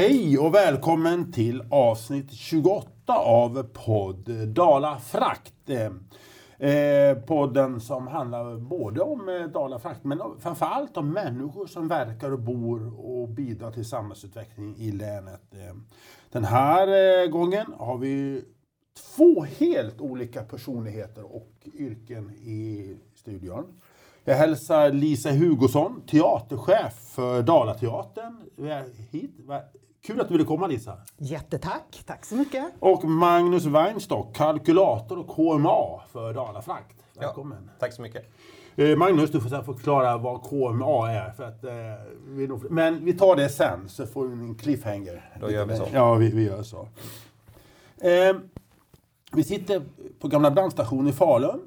Hej och välkommen till avsnitt 28 av podd Dala Frakt. Eh, eh, podden som handlar både om eh, Dala Frakt men framförallt om människor som verkar och bor och bidrar till samhällsutveckling i länet. Eh, den här gången har vi två helt olika personligheter och yrken i studion. Jag hälsar Lisa Hugosson, teaterchef för Dalateatern. Hit. Kul att du ville komma Lisa. Jättetack, tack så mycket. Och Magnus Weinstock, kalkylator och KMA för Dalafrakt. Välkommen. Ja, tack så mycket. Eh, Magnus, du får förklara vad KMA är. För att, eh, vi nog, men vi tar det sen, så får vi en cliffhanger. Då gör vi så. Ja, vi, vi gör så. Eh, vi sitter på gamla brandstationen i Falun.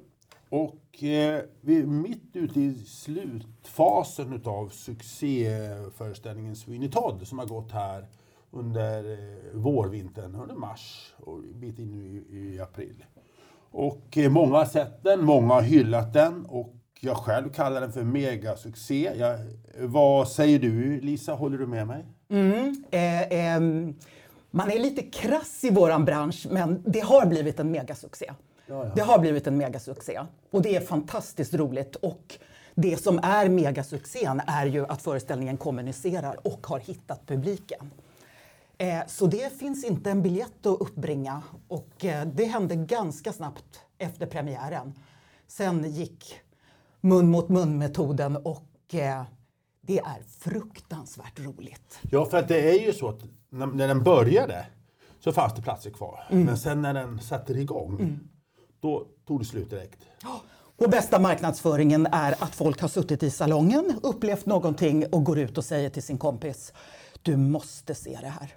Och eh, vi är mitt ute i slutfasen av succéföreställningen Sweeney Todd som har gått här under eh, vårvintern, under mars och bit in i, i april. Och eh, många har sett den, många har hyllat den och jag själv kallar den för megasuccé. Jag, vad säger du Lisa, håller du med mig? Mm, eh, eh, man är lite krass i våran bransch men det har blivit en megasuccé. Ja, ja. Det har blivit en megasuccé och det är fantastiskt roligt. Och det som är megasuccén är ju att föreställningen kommunicerar och har hittat publiken. Eh, så det finns inte en biljett att uppbringa och eh, det hände ganska snabbt efter premiären. Sen gick mun mot mun-metoden och eh, det är fruktansvärt roligt. Ja, för att det är ju så att när, den började så fanns det platser kvar. Mm. Men sen när den satte igång mm då tog det slut direkt. Och bästa marknadsföringen är att folk har suttit i salongen, upplevt någonting och går ut och säger till sin kompis Du måste se det här.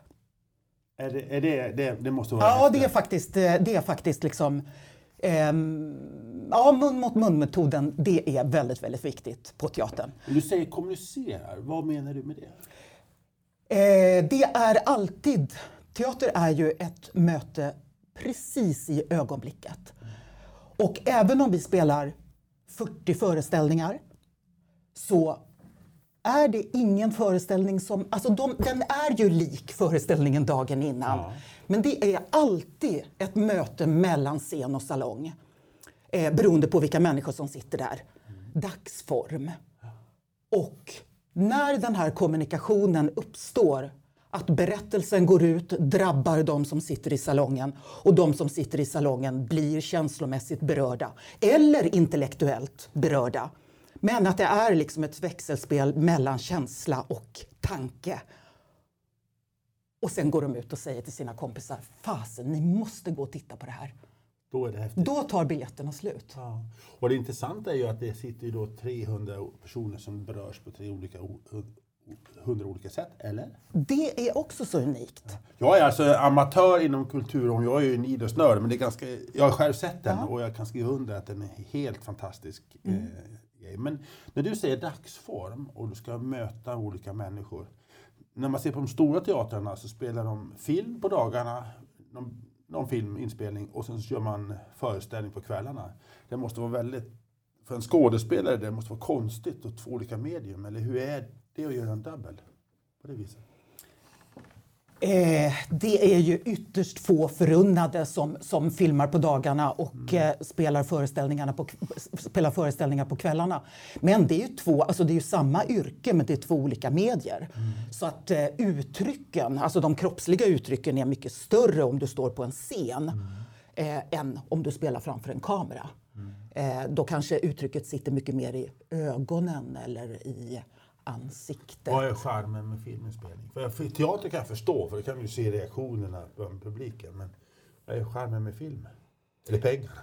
Är det, är det, det, det måste vara Ja, det är faktiskt, eh, det är faktiskt liksom Um, ja, mun mot mun-metoden, det är väldigt, väldigt viktigt på teatern. Du säger kommunicerar, vad menar du med det? Uh, det är alltid, teater är ju ett möte precis i ögonblicket. Och även om vi spelar 40 föreställningar så är det ingen föreställning som... Alltså de, den är ju lik föreställningen dagen innan. Ja. Men det är alltid ett möte mellan scen och salong. Eh, beroende på vilka människor som sitter där. Dagsform. Och när den här kommunikationen uppstår att berättelsen går ut, drabbar de som sitter i salongen och de som sitter i salongen blir känslomässigt berörda eller intellektuellt berörda. Men att det är liksom ett växelspel mellan känsla och tanke. Och sen går de ut och säger till sina kompisar, fasen, ni måste gå och titta på det här. Då, är det häftigt. Då tar biljetterna slut. Ja. Och det intressanta är ju att det sitter ju då 300 personer som berörs på tre olika hundra olika sätt, eller? Det är också så unikt. Jag är alltså amatör inom kultur och jag är ju en idrottsnörd, men det är ganska, jag har själv sett den ja. och jag kan skriva under att den är helt fantastisk. Mm. Eh, men när du säger dagsform och du ska möta olika människor. När man ser på de stora teatrarna så spelar de film på dagarna, någon, någon filminspelning och sen så gör man föreställning på kvällarna. Det måste vara väldigt, för en skådespelare, det måste vara konstigt och två olika medium, eller hur är det att göra en dubbel på det viset? Eh, det är ju ytterst få förunnade som, som filmar på dagarna och mm. eh, spelar, föreställningarna på, spelar föreställningar på kvällarna. Men det är ju två, alltså det är ju samma yrke men det är två olika medier. Mm. Så att eh, uttrycken, alltså de kroppsliga uttrycken är mycket större om du står på en scen mm. Eh, än om du spelar framför en kamera. Mm. Eh, då kanske uttrycket sitter mycket mer i ögonen eller i ansikte. Vad är charmen med filminspelning? För, för teater kan jag förstå, för då kan du se reaktionerna från publiken. Men vad är charmen med film? Eller pengarna?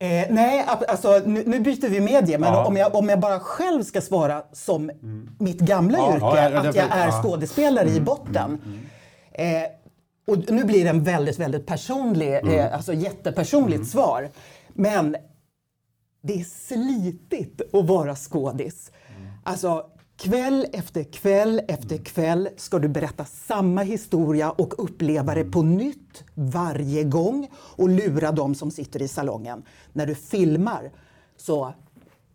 Eh, nej, alltså, nu, nu, byter vi medie, men ja. om, jag, om jag bara själv ska svara som mm. mitt gamla ja, yrke, ja, att jag är skådespelare mm. i botten. Mm. mm. Eh, och nu blir det en väldigt, väldigt personlig, eh, mm. alltså jättepersonligt mm. svar. Men det är slitigt att vara skådis. Alltså, kväll efter kväll efter kväll ska du berätta samma historia och uppleva det på nytt varje gång och lura dem som sitter i salongen. När du filmar så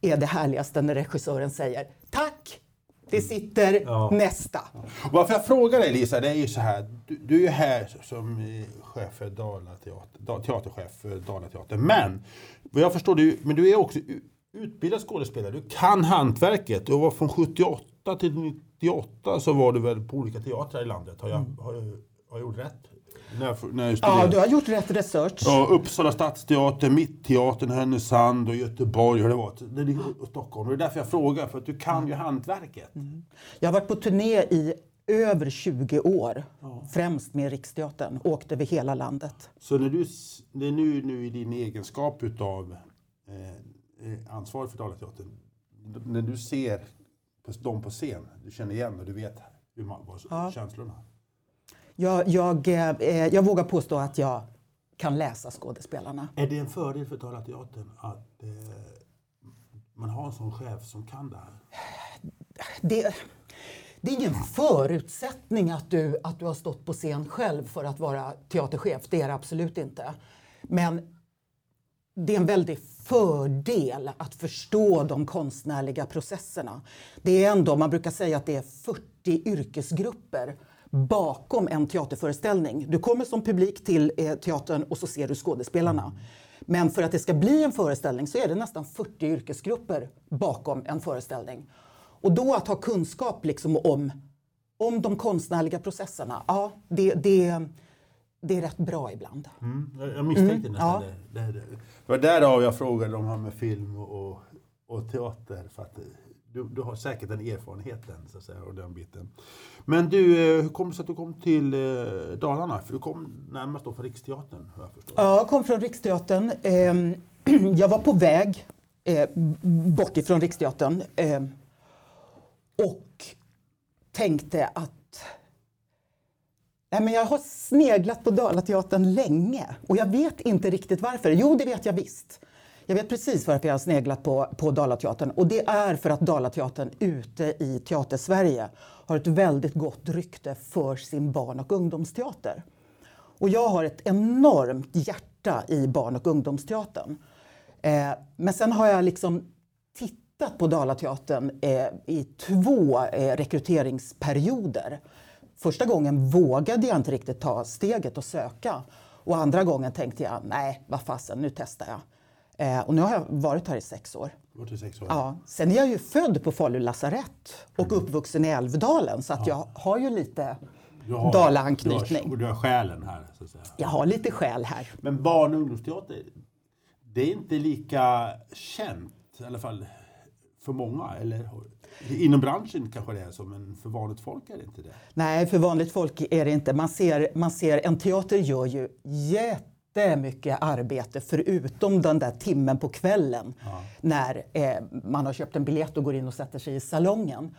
är det härligaste när regissören säger Tack! Det sitter Ja. nästa. Varför jag frågar dig Lisa, det är ju så här. Du, du är ju här som chef för Dalateater, da, teaterchef för Dalateatern. Men vad jag förstår, du, men du är också utbildad skådespelare. Du kan hantverket. Du var från 78 till 98 så var du väl på olika teatrar i landet. Har jag, har jag, har jag gjort rätt? När när jag Ja, du har gjort rätt research. Ja, Uppsala stadsteater, Mittteatern, Härnösand och Göteborg har det varit. Det ligger och Stockholm. Och det är därför jag frågar, för att du kan ju hantverket. Jag har varit på turné i över 20 år, främst med Riksteatern. Åkt över hela landet. Så när du, s- det är nu, nu i din egenskap utav eh, ansvarig för Dalateatern, när du ser på, dem på scen, du känner igen och du vet hur man, vad, Ja. känslorna. Jag, jag, eh, jag vågar påstå att jag kan läsa skådespelarna. Är det en fördel för Dalateatern att eh, man har en sån chef som kan det här? Det, det är ingen förutsättning att du, att du har stått på scen själv för att vara teaterchef. Det är det absolut inte. Men det är en väldig fördel att förstå de konstnärliga processerna. Det är ändå, man brukar säga att det är 40 yrkesgrupper bakom en teaterföreställning. Du kommer som publik till eh, teatern och så ser du skådespelarna. Men för att det ska bli en föreställning så är det nästan 40 yrkesgrupper bakom en föreställning. Och då att ha kunskap liksom om, om de konstnärliga processerna, ja, det, det, det är rätt bra ibland. Mm, jag misstänkte nästan ja. det. det, det. Var därav jag frågade om det här med film och, och, teater. För att du, du har säkert den erfarenheten så att säga, och den biten. Men du, eh, hur kom det sig att du kom till eh, Dalarna? För du kom närmast då från Riksteatern, jag förstått. Ja, jag kom från Riksteatern. Ehm, Jag var på väg eh, bort ifrån Riksteatern ehm, och tänkte att Nej, men jag har sneglat på Dalateatern länge och jag vet inte riktigt varför. Jo, det vet jag visst. Jag vet precis varför jag har sneglat på, på Dalateatern och det är för att Dalateatern ute i Teatersverige har ett väldigt gott rykte för sin barn och ungdomsteater. Och jag har ett enormt hjärta i barn och ungdomsteatern. Eh, men sen har jag liksom tittat på Dalateatern eh, i två eh, rekryteringsperioder. Första gången vågade jag inte riktigt ta steget och söka. Och andra gången tänkte jag, nej, vad fasen, nu testar jag. Eh, och nu har jag varit här i sex år. Sex år. Ja, sen är jag ju född på Falu lasarett och uppvuxen i Älvdalen så att jag har ju lite Du har- Dalaanknytning. Du har, du har själen här, så att säga. Jag har lite skäl här. Men barn och ungdomsteater, det är inte lika känt, i alla fall för många. Eller inom branschen kanske det är så, men för vanligt folk är det inte det. Nej, för vanligt folk är det inte. Man ser, man ser, en teater gör ju jättemycket arbete förutom den där timmen på kvällen när eh, man har köpt en biljett och går in och sätter sig i salongen.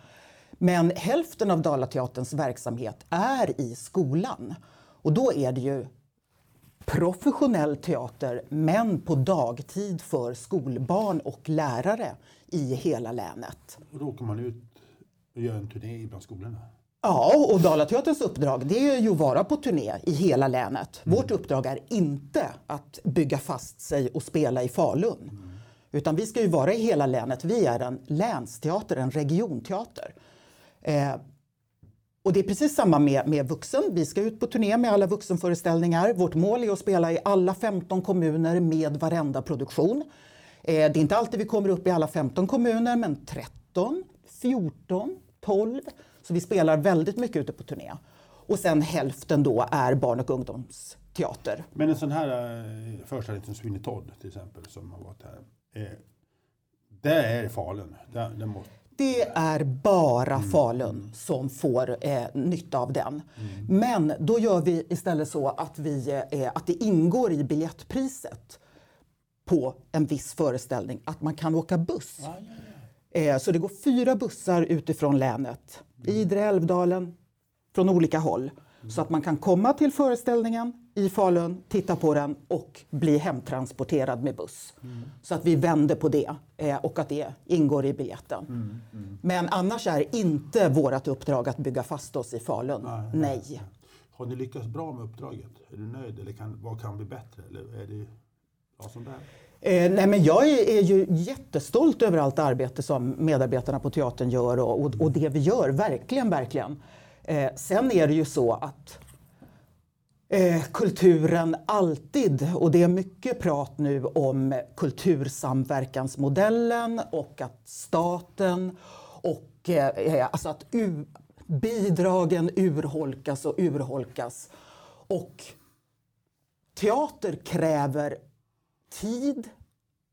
Men hälften av Dalateaterns verksamhet är i skolan. Och då är det ju professionell teater men på dagtid för skolbarn och lärare i hela länet. Och då åker man ut och gör en turné bland skolorna. Ja, och Dalateaterns uppdrag det är ju att vara på turné i hela länet. Vårt uppdrag är inte att bygga fast sig och spela i Falun. Utan vi ska ju vara i hela länet. Vi är en länsteater, en regionteater. Eh, och det är precis samma med, med vuxen. Vi ska ut på turné med alla vuxenföreställningar. Vårt mål är att spela i alla 15 kommuner med varenda produktion. Eh, det är inte alltid vi kommer upp i alla 15 kommuner, men 13, 14, 12. Så vi spelar väldigt mycket ute på turné. Och sen hälften då är barn och ungdomsteater. Men en sån här eh, föreställning som Sweeney Todd till exempel, som har varit här. Eh, det är Falun. Det, det måste, Det är bara Falun som får eh, nytta av den. Men då gör vi istället så att, vi, eh, att det ingår i biljettpriset på en viss föreställning att man kan åka buss. Eh, så det går fyra bussar utifrån länet, Idre, Älvdalen, från olika håll. Så att man kan komma till föreställningen i Falun, titta på den och bli hemtransporterad med buss. Så att vi vänder på det eh, och att det ingår i biljetten. Men annars är inte vårt uppdrag att bygga fast oss i Falun. Nej. har ni lyckats bra med uppdraget? Är du nöjd eller kan, vad kan bli bättre? Eller är det, vad som där. Eh, nej, men jag är, är ju jättestolt över allt arbete som medarbetarna på teatern gör och, och, och det vi gör, verkligen, verkligen. Eh, sen är det ju så att eh, kulturen alltid, och det är mycket prat nu om kultursamverkansmodellen och att staten och eh, eh alltså att u, bidragen urholkas och urholkas. Och teater kräver tid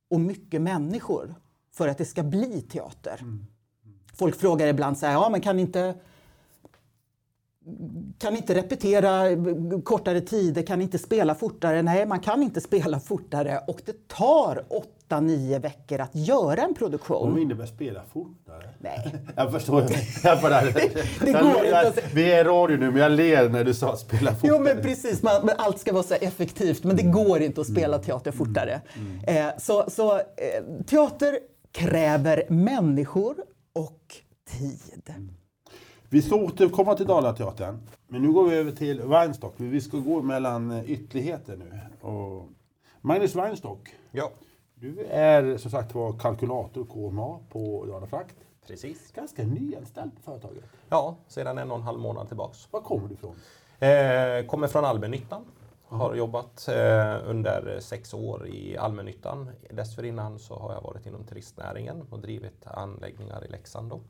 och mycket människor för att det ska bli teater. Mm. Folk frågar ibland så här, ja men kan inte kan inte repetera kortare tider, kan inte spela fortare. Nej, man kan inte spela fortare och det tar åtta, nio veckor att göra en produktion. Vad innebär spela fortare? Nej. Jag förstår. Jag bara, det går jag, inte. Vi är radio nu, men jag ler när du sa spela fortare. Jo, men precis. Man, men allt ska vara så effektivt, men det går inte att spela mm. teater fortare. Mm. Mm. Eh, så så eh, teater kräver människor och tid. Mm. Vi ska återkomma till Dalateatern. Men nu går vi över till Weinstock. Vi ska gå mellan eh, ytterligheter nu. Och Magnus Weinstock. Ja. Du är som sagt var kalkylator KMA på Dalafrakt. Precis. Ganska nyanställd på företaget. Ja, sedan en och en halv månad tillbaks. Var kommer du ifrån? Eh, kommer från Allmännyttan. Har jobbat eh, under sex år i Allmännyttan. Dessförinnan så har jag varit inom turistnäringen och drivit anläggningar i Leksand. Då.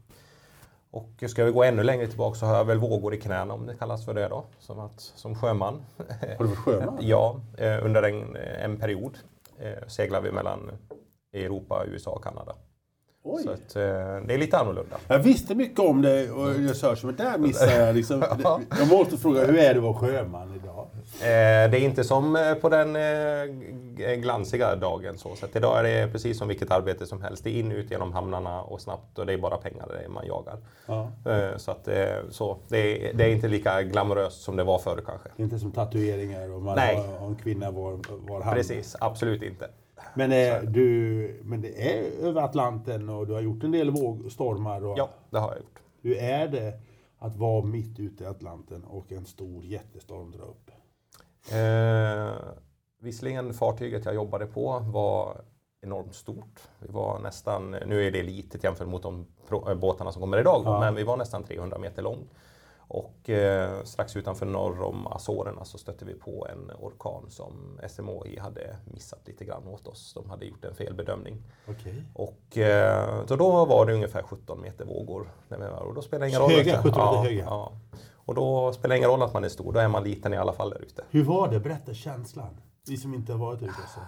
Och ska vi gå ännu längre tillbaka så har jag väl vågor i knäna om det kallas för det då, som, att, som sjöman. Har du varit sjöman? ja, eh, under en, en period eh, seglar vi mellan Europa, USA och Kanada. Oj. Så att, eh, det är lite annorlunda. Jag visste mycket om det och jag sa men där missade jag. Liksom, jag måste fråga, hur är det att vara sjöman idag? Eh, det är inte som eh, på den eh, glansiga dagen. Så, så idag är det precis som vilket arbete som helst. Det är in ut genom hamnarna och snabbt och det är bara pengar det man jagar. Ja. Så, att, så det, är, det är inte lika glamoröst som det var förr kanske. Inte som tatueringar och man Nej. har en kvinna var, var hand. Precis, absolut inte. Men, är du, men det är över Atlanten och du har gjort en del vågstormar. Och, ja, det har jag gjort. Hur är det att vara mitt ute i Atlanten och en stor jättestorm drar upp? Eh, visserligen fartyget jag jobbade på var enormt stort. Vi var nästan, nu är det litet jämfört mot de eh, båtarna som kommer idag, ja. men vi var nästan 300 meter lång. Och eh, strax utanför norr om Azorerna så stötte vi på en orkan som SMHI hade missat lite grann åt oss. De hade gjort en felbedömning. Okay. Och eh, då var det ungefär 17 meter vågor. Och då spelar ingen roll. Höga, 17 meter ja, höga? Ja. Och då spelar det ingen roll att man är stor, då är man liten i alla fall där ute. Hur var det? Berätta känslan. Vi som inte har varit ute. Så.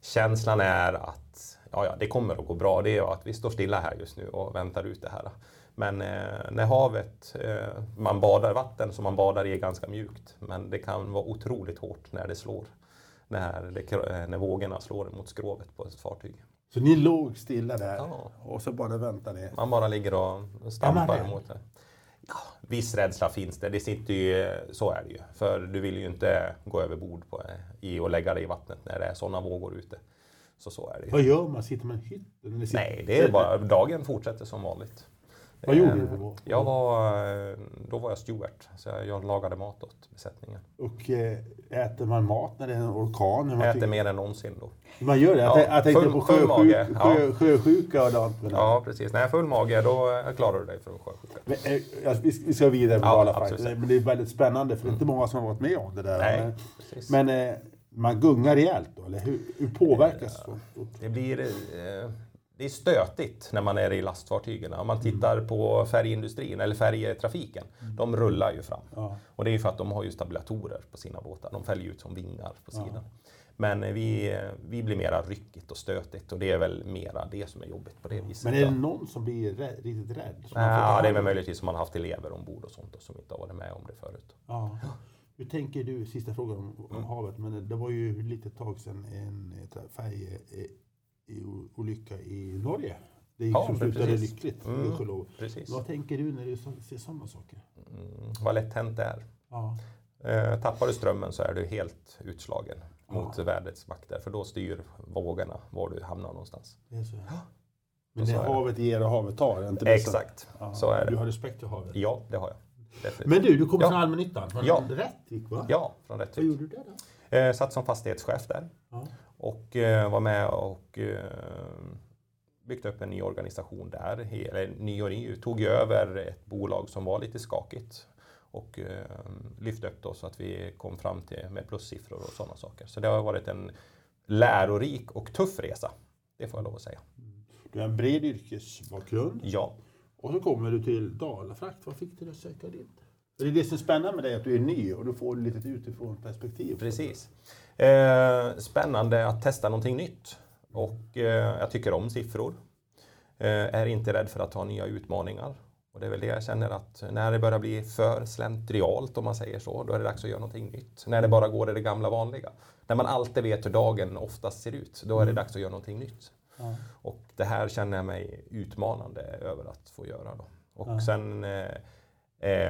Känslan är att ja, ja, det kommer att gå bra. Det är att vi står stilla här just nu och väntar ut det här. Men eh, när havet, eh, man badar vatten som man badar i är ganska mjukt. Men det kan vara otroligt hårt när det slår. När, det, eh, när vågorna slår mot skrovet på ett fartyg. Så ni låg stilla där ja. och så bara väntar ni? Man bara ligger och stampar mot det. Viss rädsla finns det, det sitter ju, så är det ju. För du vill ju inte gå över bord på, i och lägga dig i vattnet när det är sådana vågor ute. Så så är det ju. Vad gör man? Sitter man i hytten? Nej, det är bara, dagen fortsätter som vanligt. Vad gjorde du då? Jag var, då var jag steward, så jag lagade mat åt besättningen. Och eh, äter man mat när det är en orkan? Jag äter mer än någonsin då. Man gör det? Ja, jag tänkte full, på sjösjuk, sjö, sjösjuka och sånt. Ja, precis. När jag full mage, då klarar du dig från sjösjuka. Men, eh, vi ska vidare med ja, Men det är väldigt spännande, för det är inte många som har varit med om det där. Nej, men, men eh, man gungar rejält då, eller hur, hur påverkas det? Det blir... Eh, det är stötigt när man är i lastfartygen. Om man tittar på färgindustrin eller färjetrafiken, mm. de rullar ju fram. Ja. Och det är ju för att de har ju stabilatorer på sina båtar. De fäller ut som vingar på sidan. Ja. Men vi, vi blir mera ryckigt och stötigt och det är väl mera det som är jobbigt på det viset. Men är det någon som blir rädd, riktigt rädd? Ja, det är väl möjligtvis som man har haft elever ombord och sånt och som inte har varit med om det förut. Ja. Hur tänker du, sista frågan om, om mm. havet, men det var ju lite tag sedan en färje i olycka i Norge. Det gick ja, som slutade lyckligt, mm, Vad tänker du när du ser sådana saker? Mm, vad lätt hänt det är. Ja. Eh, tappar du strömmen så är du helt utslagen ja. mot vädrets makter. För då styr vågorna var du hamnar någonstans. Det är så. Ja. Men det är havet ger och havet tar? Inte Exakt, ja. så är det. Du har respekt för havet? Ja, det har jag. Definitivt. Men du, du kommer ja. från allmännyttan? Från ja. Rättvik va? Ja, från Rättvik. Vad gjorde du där då? Eh, satt som fastighetschef där. Ja. Och eh, var med och eh, byggt upp en ny organisation där. Eller ny och ny, tog över ett bolag som var lite skakigt och eh, lyfte upp det så att vi kom fram till med plussiffror och sådana saker. Så det har varit en lärorik och tuff resa. Det får jag lov att säga. Du har en bred yrkesbakgrund. Ja. Och så kommer du till Dalafrakt. Vad fick dig att söka dit? Det är det som är spännande med dig, att du är ny och du får lite utifrån perspektiv. Precis. Eh, spännande att testa någonting nytt. Och eh, jag tycker om siffror. Eh, är inte rädd för att ta nya utmaningar. Och det är väl det jag känner att när det börjar bli för slentrialt om man säger så, då är det dags att göra någonting nytt. När det bara går i det gamla vanliga. När man alltid vet hur dagen oftast ser ut, då är det dags att göra någonting nytt. Ja. Och det här känner jag mig utmanande över att få göra. Då. Och ja. sen eh,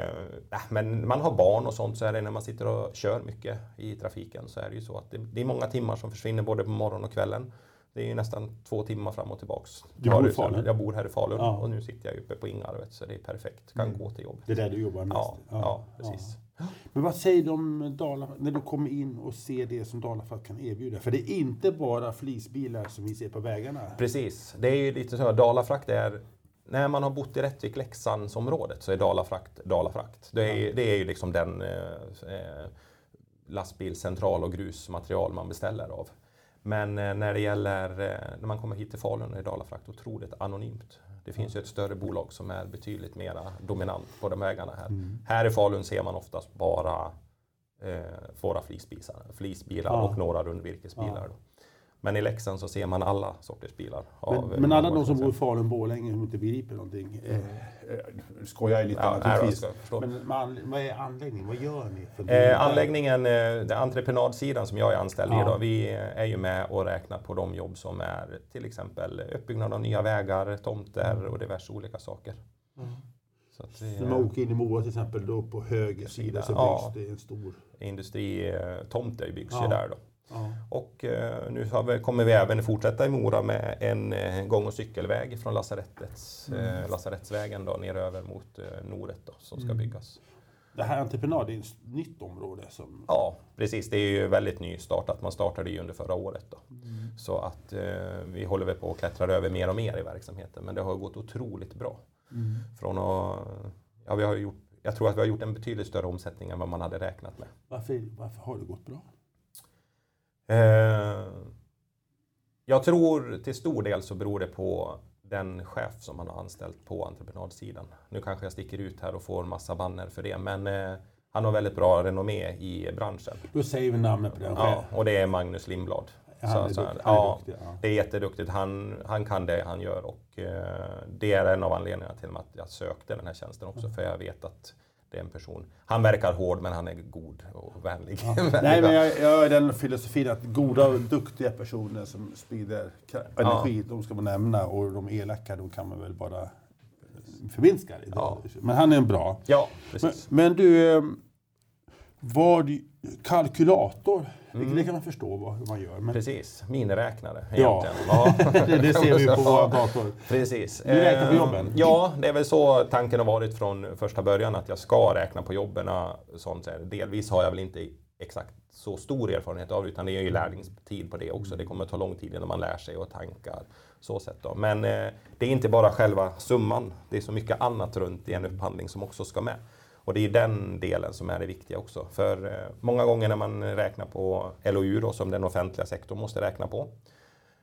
Eh, men man har barn och sånt så är det när man sitter och kör mycket i trafiken så är det ju så att det, det är många timmar som försvinner både på morgonen och kvällen. Det är ju nästan två timmar fram och tillbaks. Du bor i Falun? Jag bor här i Falun ja. och nu sitter jag uppe på Ingarvet så det är perfekt. Kan mm. gå till jobbet. Det är där du jobbar mest? Ja, ja, ja precis. Ja. Men vad säger du om Dala, när du kommer in och ser det som Dalafart kan erbjuda? För det är inte bara flisbilar som vi ser på vägarna. Precis, det är ju lite så. Dalafrakt är när man har bott i Rättvik, Leksandsområdet så är Dalafrakt Dalafrakt. Det är, det är ju liksom den eh, eh, lastbilscentral och grusmaterial man beställer av. Men eh, när det gäller eh, när man kommer hit till Falun är Dalafrakt otroligt anonymt. Det finns ju ett större bolag som är betydligt mer dominant på de vägarna här. Mm. Här i Falun ser man oftast bara eh, våra flisbilar, flisbilar ja. och några rundvirkesbilar. Ja. Men i Leksand så ser man alla sorters bilar. Men, men alla de som bor i Falun-Borlänge som inte begriper någonting, eh, eh, skojar jag lite ja, naturligtvis. Men man, vad är anläggningen? Vad gör ni? För eh, anläggningen, eh, entreprenadsidan som jag är anställd ja. i, då, vi är ju med och räknar på de jobb som är till exempel uppbyggnad av nya vägar, tomter och diverse olika saker. Mm. Så att vi, När man åker in i Mora till exempel, då på höger sida så byggs ja, det en stor... Industritomter byggs ja. ju där då. Ja. Och eh, nu vi, kommer vi även fortsätta i Mora med en eh, gång och cykelväg från lasarettets, mm. eh, lasarettsvägen då, ner över mot eh, Noret då, som ska mm. byggas. Det här entreprenad är ett nytt område? Som... Ja, precis. Det är ju väldigt nystartat. Man startade ju under förra året. Då. Mm. Så att eh, vi håller väl på att klättra över mer och mer i verksamheten. Men det har gått otroligt bra. Mm. Från att, ja, vi har gjort, jag tror att vi har gjort en betydligt större omsättning än vad man hade räknat med. Varför, varför har det gått bra? Eh, jag tror till stor del så beror det på den chef som man har anställt på entreprenadsidan. Nu kanske jag sticker ut här och får en massa banner för det, men eh, han har väldigt bra renommé i branschen. Då säger vi namnet på den Ja, och det är Magnus Lindblad. Han är, så, duktig, ja, är ja. Det är jätteduktigt. Han, han kan det han gör och eh, det är en av anledningarna till att jag sökte den här tjänsten också, mm. för jag vet att det är en person. Han verkar hård men han är god och vänlig. Ja. Nej, men jag, jag har den filosofin att goda och duktiga personer som sprider energi, ja. de ska man nämna och de elaka, då kan man väl bara förminska. Ja. Men han är en bra. Ja, precis. Men, men du, eh, vad kalkylator, mm. det kan man förstå vad man gör. Men... Precis, miniräknare ja. ja. det, det ser vi på våra dator. Precis. Du räknar på jobben? Eh, ja, det är väl så tanken har varit från första början att jag ska räkna på jobben. Sånt. Delvis har jag väl inte exakt så stor erfarenhet av utan det är ju lärlingstid på det också. Det kommer att ta lång tid innan man lär sig och tankar. Så sätt då. Men eh, det är inte bara själva summan. Det är så mycket annat runt i en upphandling som också ska med. Och det är den delen som är det viktiga också. För eh, många gånger när man räknar på LOU då, som den offentliga sektorn måste räkna på,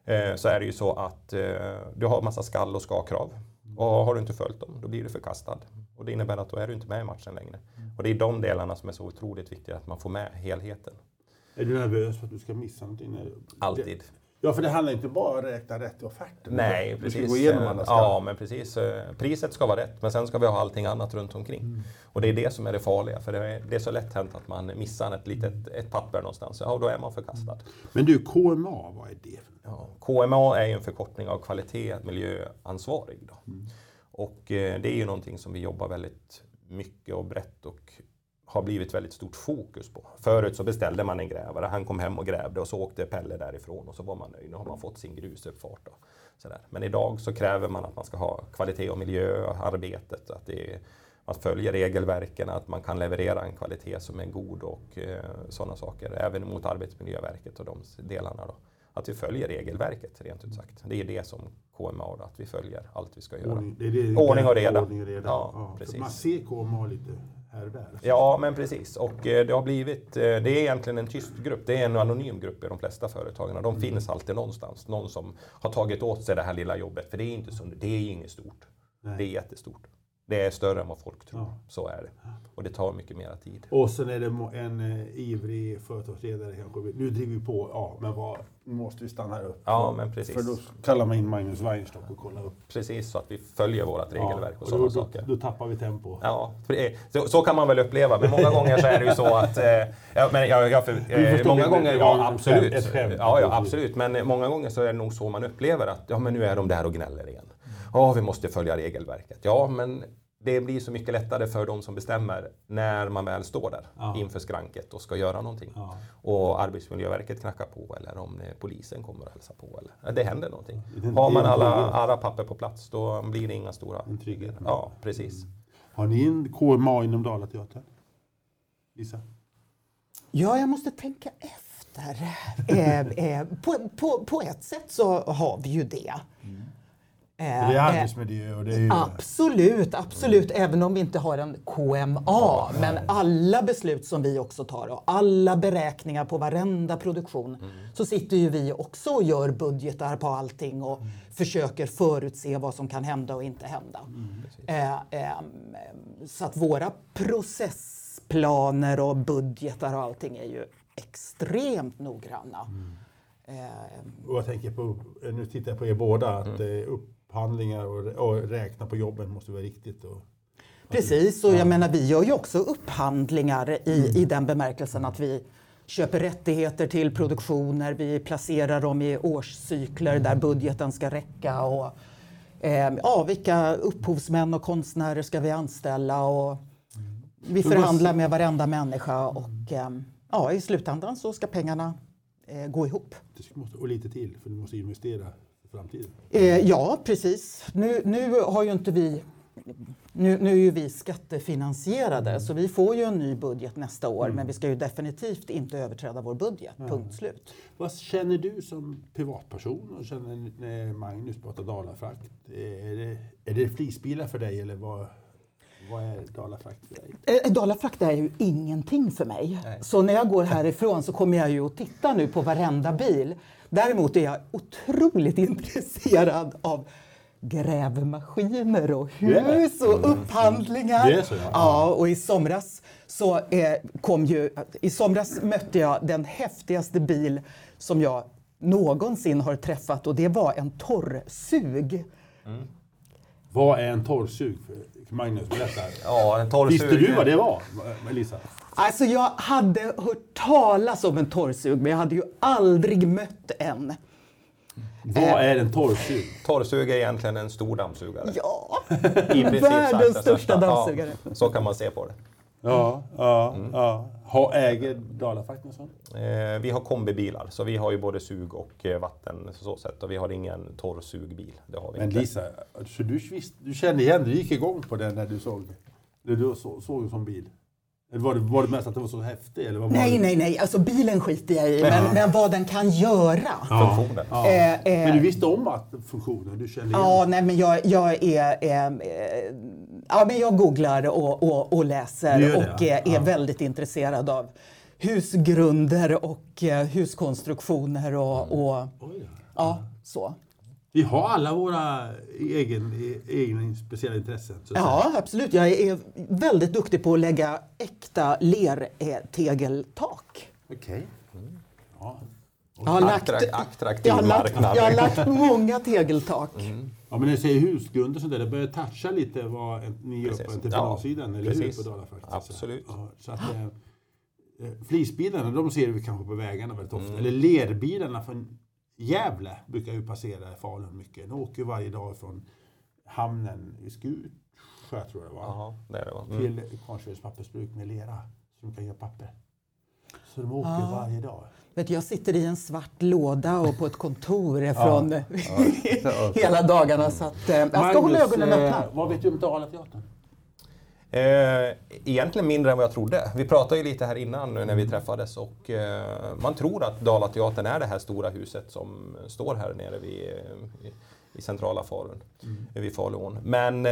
eh, så är det ju så att eh, du har massa skall och ska-krav. Och har du inte följt dem, då blir du förkastad. Och det innebär att då är du inte med i matchen längre. Och det är de delarna som är så otroligt viktiga, att man får med helheten. Är du nervös för att du ska missa någonting? Alltid. Ja, för det handlar inte bara om att räkna rätt i offerten. Nej, precis. Gå igenom alla ja, men precis. Priset ska vara rätt, men sen ska vi ha allting annat runt omkring. Mm. Och det är det som är det farliga, för det är, det är så lätt hänt att man missar ett litet ett papper någonstans. Ja, då är man förkastad. Men du, KMA, vad är det? Ja, KMA är ju en förkortning av kvalitet miljöansvarig. Då. Mm. Och eh, det är ju någonting som vi jobbar väldigt mycket och brett och har blivit väldigt stort fokus på. Förut så beställde man en grävare, han kom hem och grävde och så åkte Pelle därifrån och så var man nöjd. Nu har man fått sin grusuppfart. Och sådär. Men idag så kräver man att man ska ha kvalitet och miljöarbetet, att det man följer regelverken, att man kan leverera en kvalitet som är god och eh, sådana saker, även mot Arbetsmiljöverket och de delarna. Då. att vi följer regelverket rent ut sagt. Det är det som KMA, då, att vi följer allt vi ska göra. Ordning, det det, Ordning och reda. Ordning och reda. Ja, Ja, precis. Man ser KMA lite här och där. Ja, men precis. Och eh, det har blivit, eh, det är egentligen en tyst grupp. Det är en anonym grupp i de flesta företagen. De finns alltid någonstans. Någon som har tagit åt sig det här lilla jobbet. För det är inte så, det är inget stort. Nej. Det är jättestort. Det är större än vad folk tror. Ja. Så är det. Och det tar mycket mera tid. Och sen är det en eh, ivrig företagsledare kanske. Nu driver vi på, ja, men vad, nu måste vi stanna här upp. Ja, men precis. För då kallar man in Magnus Weinstock och kollar upp. Precis så att vi följer vårt regelverk och och sådana då, saker. Då, tappar vi tempo. Ja, så, så kan man väl uppleva, men många gånger så är det ju så att... Eh, ja, men jag, jag, för, eh, många gånger, det ja ett absolut. skämt, ett skämt. Ja, ja, absolut. Men många gånger så är det nog så man upplever att ja, men nu är de där och gnäller igen. Ja, vi måste följa regelverket. Ja, men det blir så mycket lättare för de som bestämmer när man väl står där Ja. inför skranket och ska göra någonting. Ja. Och Arbetsmiljöverket knackar på eller om polisen kommer och hälsar på. Eller, det händer någonting. Det är en- Har man alla, alla papper på plats då blir det inga stora... En trygghet. Ja, precis. Har ni en KMA inom Dalateatern? Lisa? Ja, jag måste tänka efter. eh, eh, på, på, på ett sätt så har vi ju det. Eh, Det är eh, arbetsmiljö och det är. Absolut, absolut. Även om vi inte har en KMA. Men alla beslut som vi också tar och alla beräkningar på varenda produktion så sitter ju vi också och gör budgetar på allting och försöker förutse vad som kan hända och inte hända. Eh, eh, så att våra processplaner och budgetar och allting är ju extremt noggranna. Eh, Och jag tänker på, nu tittar jag på er båda, att eh, upphandlingar och, och räkna på jobben måste vara riktigt. Och, Precis, och jag menar vi gör ju också upphandlingar i, i den bemärkelsen att vi köper rättigheter till produktioner, vi placerar dem i årscykler där budgeten ska räcka och eh, ja, vilka upphovsmän och konstnärer ska vi anställa och vi vad- förhandlar med varenda människa och eh, ja, i slutändan så ska pengarna eh, gå ihop. och lite till, för du måste investera framtiden. Eh, ja, precis. Nu, nu har ju inte vi... Nu, nu är ju vi skattefinansierade så vi får ju en ny budget nästa år men vi ska ju definitivt inte överträda vår budget. Punkt slut. Vad känner du som privatperson och känner Magnus pratar Dalafrakt? Är det, är det flisbilar för dig eller vad, vad är Dalafrakt för dig? Eh, Dalafrakt är ju ingenting för mig. Så när jag går härifrån så kommer jag ju att titta nu på varenda bil. Däremot är jag otroligt intresserad av grävmaskiner och hus och upphandlingar. Det är så, ja. ja. och i somras så eh, kom ju... I somras mötte jag den häftigaste bil som jag någonsin har träffat och det var en torrsug. Vad är en torrsug? För Magnus, berätta. Ja, en torrsug. Visste du vad det var, Melissa? Alltså jag hade hört talas om en torrsug men jag hade ju aldrig mött en. Vad är en torrsug? Torrsug är egentligen en stor dammsugare. Ja, världens största dammsugare. Ja, så kan man se på det. Ja, ja, ja. Ha, äger Dalafrakt någon sån? Eh, vi har kombibilar, så vi har ju både sug och eh, vatten så sätt. Och vi har ingen torrsugbil. Det har vi Men inte. Lisa, så du, visst, du kände igen, du gick igång på den när du såg, när du så, såg en sån bil? Eller var det, var det mest att den var så häftig? Eller vad var Nej, det? nej, nej. Alltså bilen skiter jag i. Men, men vad den kan göra. Funktionen. Ja. Eh, eh, Men du visste om att funktionen, du kände igen? Ja, nej, men jag, jag är... Eh, eh, ja, men jag googlar och, och, och läser det, och ja. eh, är Ja. väldigt intresserad av husgrunder och eh, huskonstruktioner och, och Oj, ja. ja, så. Vi har alla våra egen, egna speciella intressen. Så att säga. Ja, absolut. Jag är väldigt duktig på att lägga äkta lertegeltak. Okej. Ja. Jag har lagt, jag har lagt, marknad. jag har lagt många tegeltak. Ja, men när du säger husgrunder sånt där, det börjar toucha lite vad ni gör på entreprenadsidan, Ja, eller hur? precis. På Dalafrakt. Absolut. Ja, så att, eh, eh, flisbilarna, de ser vi kanske på vägarna väldigt ofta. Mm. Eller lerbilarna från Gävle brukar ju passera Falun mycket. De åker varje dag från hamnen i Skutsjö, tror jag det var. Jaha, det är det. va? Mm. till Kvarnsvedens pappersbruk med lera så de kan göra papper. Så de åker varje dag. Vet, du, jag sitter i en svart låda och på ett kontor från hela dagarna. Så att, eh, jag ska hålla ögonen eh, öppna. Vad vet du om Dalateatern? Eh, egentligen mindre än vad jag trodde. Vi pratade ju lite här innan nu när vi träffades och eh, man tror att Dalateatern är det här stora huset som står här nere vid, i, i centrala Falun, mm. vid Faluån. Men eh,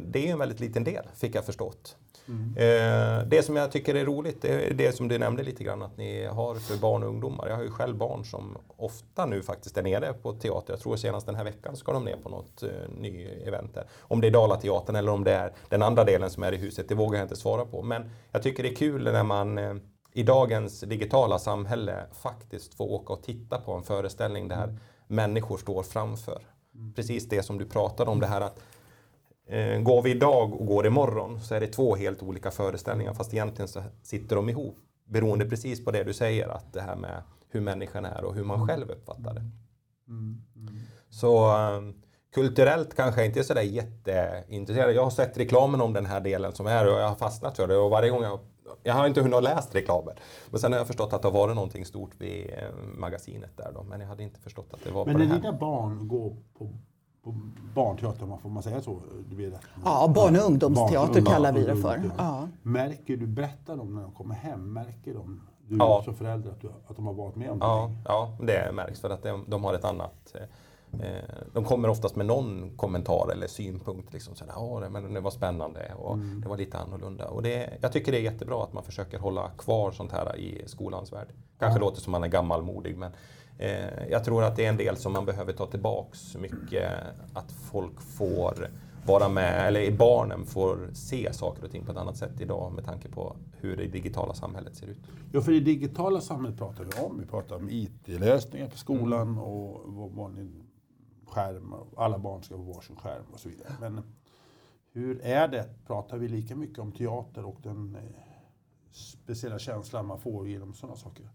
det är ju en väldigt liten del, fick jag förstått. Mm. Eh, det som jag tycker är roligt, det är det som du nämnde lite grann att ni har för barn och ungdomar. Jag har ju själv barn som ofta nu faktiskt är nere på teater. Jag tror senast den här veckan ska de ner på något uh, ny event där. Om det är Dalateatern eller om det är den andra delen som är i huset, det vågar jag inte svara på. Men jag tycker det är kul när man uh, i dagens digitala samhälle faktiskt får åka och titta på en föreställning där mm. människor står framför. Mm. Precis det som du pratade om, det här att Eh, går vi idag och går imorgon så är det två helt olika föreställningar fast egentligen så sitter de ihop. Beroende precis på det du säger, att det här med hur människan är och hur man själv uppfattar det. Mm, mm. Så um, kulturellt kanske jag inte är sådär jätteintresserad. Jag har sett reklamen om den här delen som är och jag har fastnat för det och varje gång jag jag har inte hunnit läsa reklamen. Men sen har jag förstått att det har varit någonting stort vid eh, magasinet där då. Men jag hade inte förstått att det var Men på när det här. dina barn går på på barnteater, får man säga så? Du vet, ja, barn och ungdomsteater barn, kallar vi det för. Ja. Märker du, berättar de när de kommer hem, märker de, du ja. som förälder, att, du, att de har varit med om ja, det? Ja, det märks för att de, de har ett annat eh, de kommer oftast med någon kommentar eller synpunkt. Liksom, så här, men det var spännande och mm. det var lite annorlunda. Och det, jag tycker det är jättebra att man försöker hålla kvar sånt här i skolans värld. Kanske ja. låter som man är gammalmodig men Eh, jag tror att det är en del som man behöver ta tillbaks mycket. Att folk får vara med, eller barnen får se saker och ting på ett annat sätt idag med tanke på hur det digitala samhället ser ut. Ja, för det digitala samhället pratar vi om. Vi pratar om IT-lösningar på skolan mm. och barn, skärm. Alla barn ska få varsin skärm och så vidare. Men hur är det? Pratar vi lika mycket om teater och den eh, speciella känslan man får genom sådana saker?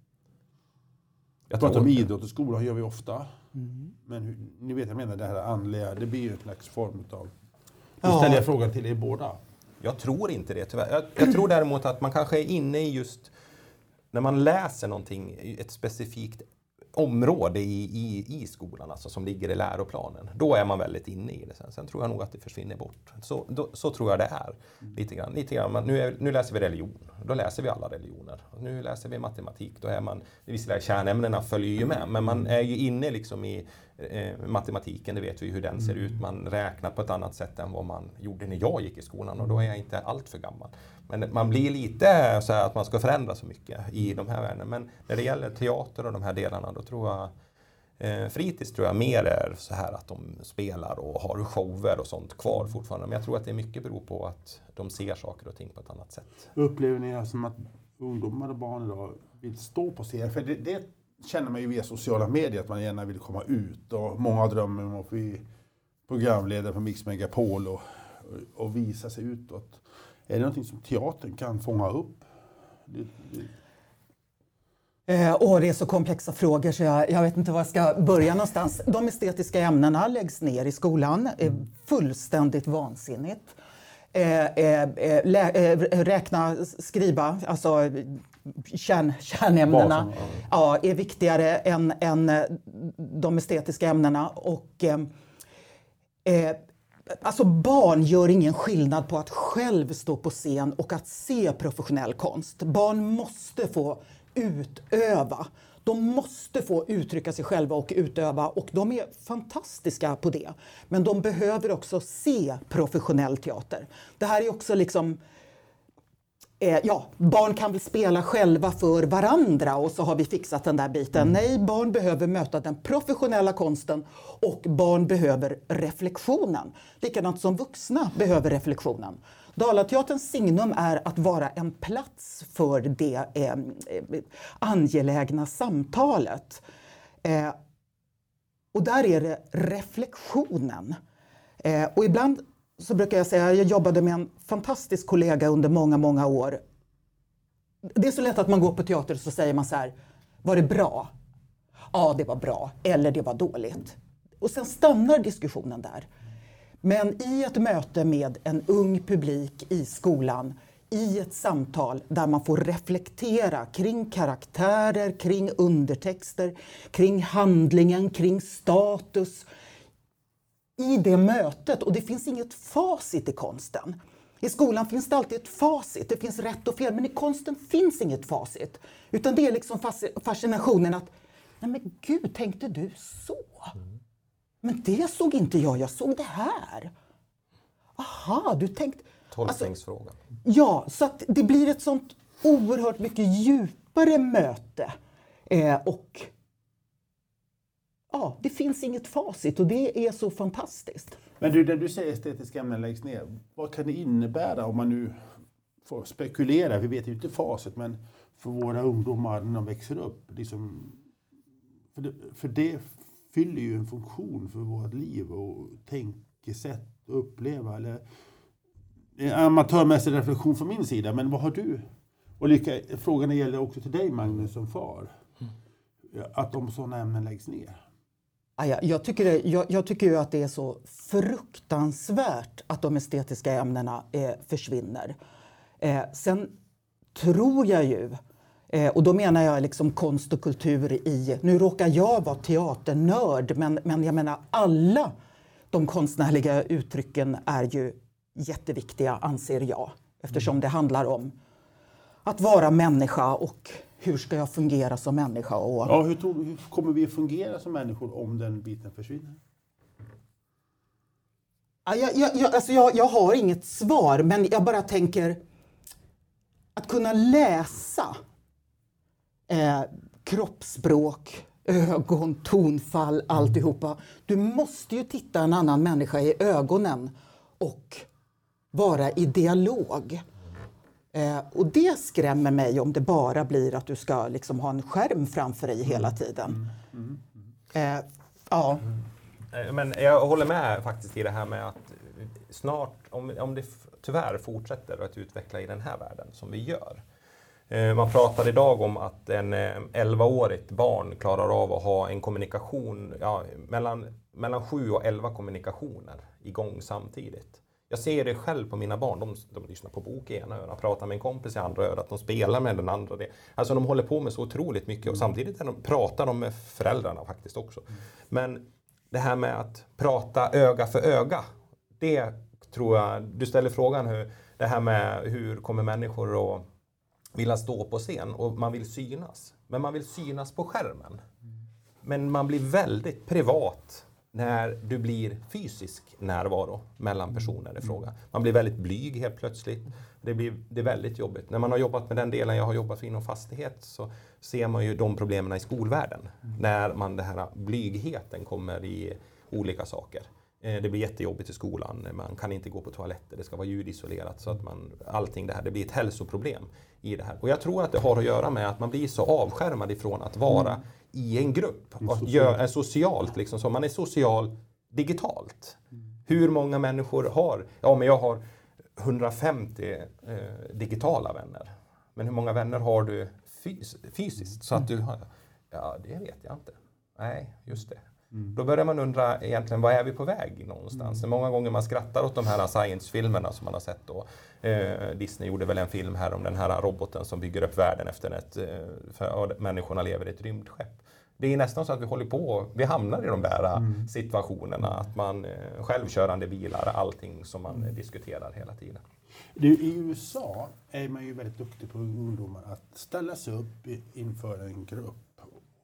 Jag pratar om idrott och skolan gör vi ofta. Mm. Men hur, ni vet, jag menar det här andliga, det blir ju en slags form av... Nu ställer jag frågan till er båda. Jag tror inte det tyvärr. Jag, jag tror däremot att man kanske är inne i just när man läser någonting, ett specifikt område i, i, i skolan, alltså som ligger i läroplanen. Då är man väldigt inne i det. Sen, sen tror jag nog att det försvinner bort. Så, då, så tror jag det är. Lite grann. Lite grann. Nu, är, nu läser vi religion. Då läser vi alla religioner. Nu läser vi matematik. Då är man, visserligen kärnämnena följer ju med, men man är ju inne liksom i matematiken, det vet vi hur den ser ut. Man räknar på ett annat sätt än vad man gjorde när jag gick i skolan och då är jag inte allt för gammal. Men man blir lite så att man ska förändra så mycket i de här världarna. Men när det gäller teater och de här delarna, då tror jag Eh, fritids tror jag mer är så här att de spelar och har shower och sånt kvar fortfarande. Men jag tror att det mycket beror på att de ser saker och ting på ett annat sätt. Upplever ni som att ungdomar och barn idag vill stå på scen? För det, det känner man ju via sociala medier, att man gärna vill komma ut. Och många drömmer om att bli programledare på Mix Megapol och, och visa sig utåt. Är det någonting som teatern kan fånga upp? Det, det... Eh, åh, det är så komplexa frågor så jag, jag, vet inte var jag ska börja någonstans. De estetiska ämnena läggs ner i skolan. är fullständigt vansinnigt. Eh, eh, eh lä, eh räkna, skriva, alltså kärn, kärnämnena ja, är viktigare än, än de estetiska ämnena. Och, eh, Alltså barn gör ingen skillnad på att själv stå på scen och att se professionell konst. Barn måste få utöva. De måste få uttrycka sig själva och utöva och de är fantastiska på det. Men de behöver också se professionell teater. Det här är också liksom Eh, ja, barn kan väl spela själva för varandra och så har vi fixat den där biten. Mm. Nej, barn behöver möta den professionella konsten och barn behöver reflektionen. Likadant som vuxna behöver reflektionen. Dalateaterns signum är att vara en plats för det eh, angelägna samtalet. Eh, och där är det reflektionen. Eh, och ibland så brukar jag säga, jag jobbade med en fantastisk kollega under många, många år. Det är så lätt att man går på teater och så säger man så här, var det bra? Ja, det var bra. Eller det var dåligt. Och sen stannar diskussionen där. Men i ett möte med en ung publik i skolan, i ett samtal där man får reflektera kring karaktärer, kring undertexter, kring handlingen, kring status, i det mötet och det finns inget facit i konsten. I skolan finns det alltid ett facit, det finns rätt och fel, men i konsten finns inget facit. Utan det är liksom fascinationen att, nej men gud, tänkte du så? Men det såg inte jag, jag såg det här. Aha, du tänkte... Tolkningsfrågan. Alltså, ja, så att det blir ett sånt oerhört mycket djupare möte. Eh, och ja, det finns inget facit och det är så fantastiskt. Men du, när du säger estetiska ämnen läggs ner, vad kan det innebära om man nu får spekulera? Vi vet ju inte facit, men för våra ungdomar när de växer upp. Liksom, för, det, för det fyller ju en funktion för vårt liv och tänkesätt och uppleva. Eller, en amatörmässig reflektion från min sida, men vad har du? Och lika, frågan gäller också till dig Magnus som far. Att om sådana ämnen läggs ner. Jag tycker, det, jag, jag tycker ju att det är så fruktansvärt att de estetiska ämnena eh, försvinner. Eh, sen tror jag ju, eh, och då menar jag liksom konst och kultur i... Nu råkar jag vara teaternörd, men, men jag menar alla de konstnärliga uttrycken är ju jätteviktiga, anser jag. Eftersom det handlar om att vara människa och hur ska jag fungera som människa? Och... Ja, hur, tog, hur kommer vi att fungera som människor om den biten försvinner? Ja, jag, jag, alltså jag, jag har inget svar, men jag bara tänker att kunna läsa eh, kroppsspråk, ögon, tonfall, alltihopa. Du måste ju titta en annan människa i ögonen och vara i dialog. Eh, och det skrämmer mig om det bara blir att du ska liksom ha en skärm framför dig hela tiden. Eh, ja. Eh, men jag håller med faktiskt i det här med att snart, om, om det tyvärr fortsätter att utveckla i den här världen som vi gör. Eh, man pratar idag om att en 11-årigt eh, barn klarar av att ha en kommunikation, ja, mellan, mellan 7 och 11 kommunikationer igång samtidigt. Jag ser det själv på mina barn. De, de lyssnar på bok i ena örat, pratar med en kompis i andra örat, de spelar med den andra. Alltså de håller på med så otroligt mycket och samtidigt de, pratar de med föräldrarna faktiskt också. Men det här med att prata öga för öga, det tror jag, du ställer frågan hur, det här med hur kommer människor att vilja stå på scen och man vill synas. Men man vill synas på skärmen. Men man blir väldigt privat när du blir fysisk närvaro mellan personer i fråga. Man blir väldigt blyg helt plötsligt. Det, blir, det är väldigt jobbigt. När man har jobbat med den delen jag har jobbat inom fastighet så ser man ju de problemen i skolvärlden. Mm. När man, den här blygheten kommer i olika saker. Eh, det blir jättejobbigt i skolan, man kan inte gå på toaletter, det ska vara ljudisolerat. Så att man, allting det här, det blir ett hälsoproblem i det här. Och jag tror att det har att göra med att man blir så avskärmad ifrån att vara mm i en grupp. Och gör, är socialt, liksom, så man är social digitalt. Hur många människor har, ja men jag har 150 eh, digitala vänner. Men hur många vänner har du fys fysiskt? Så att du har, ja det vet jag inte. Nej, just det. Mm. Då börjar man undra egentligen, vad är vi på väg någonstans? Mm. Många gånger man skrattar åt de här science-filmerna som man har sett då. Eh, Disney gjorde väl en film här om den här roboten som bygger upp världen efter ett, eh, för människorna lever i ett rymdskepp. Det är nästan så att vi håller på, vi hamnar i de där mm. situationerna, att man eh, självkörande bilar, allting som man diskuterar hela tiden. Du, I USA är man ju väldigt duktig på ungdomar att ställa sig upp inför en grupp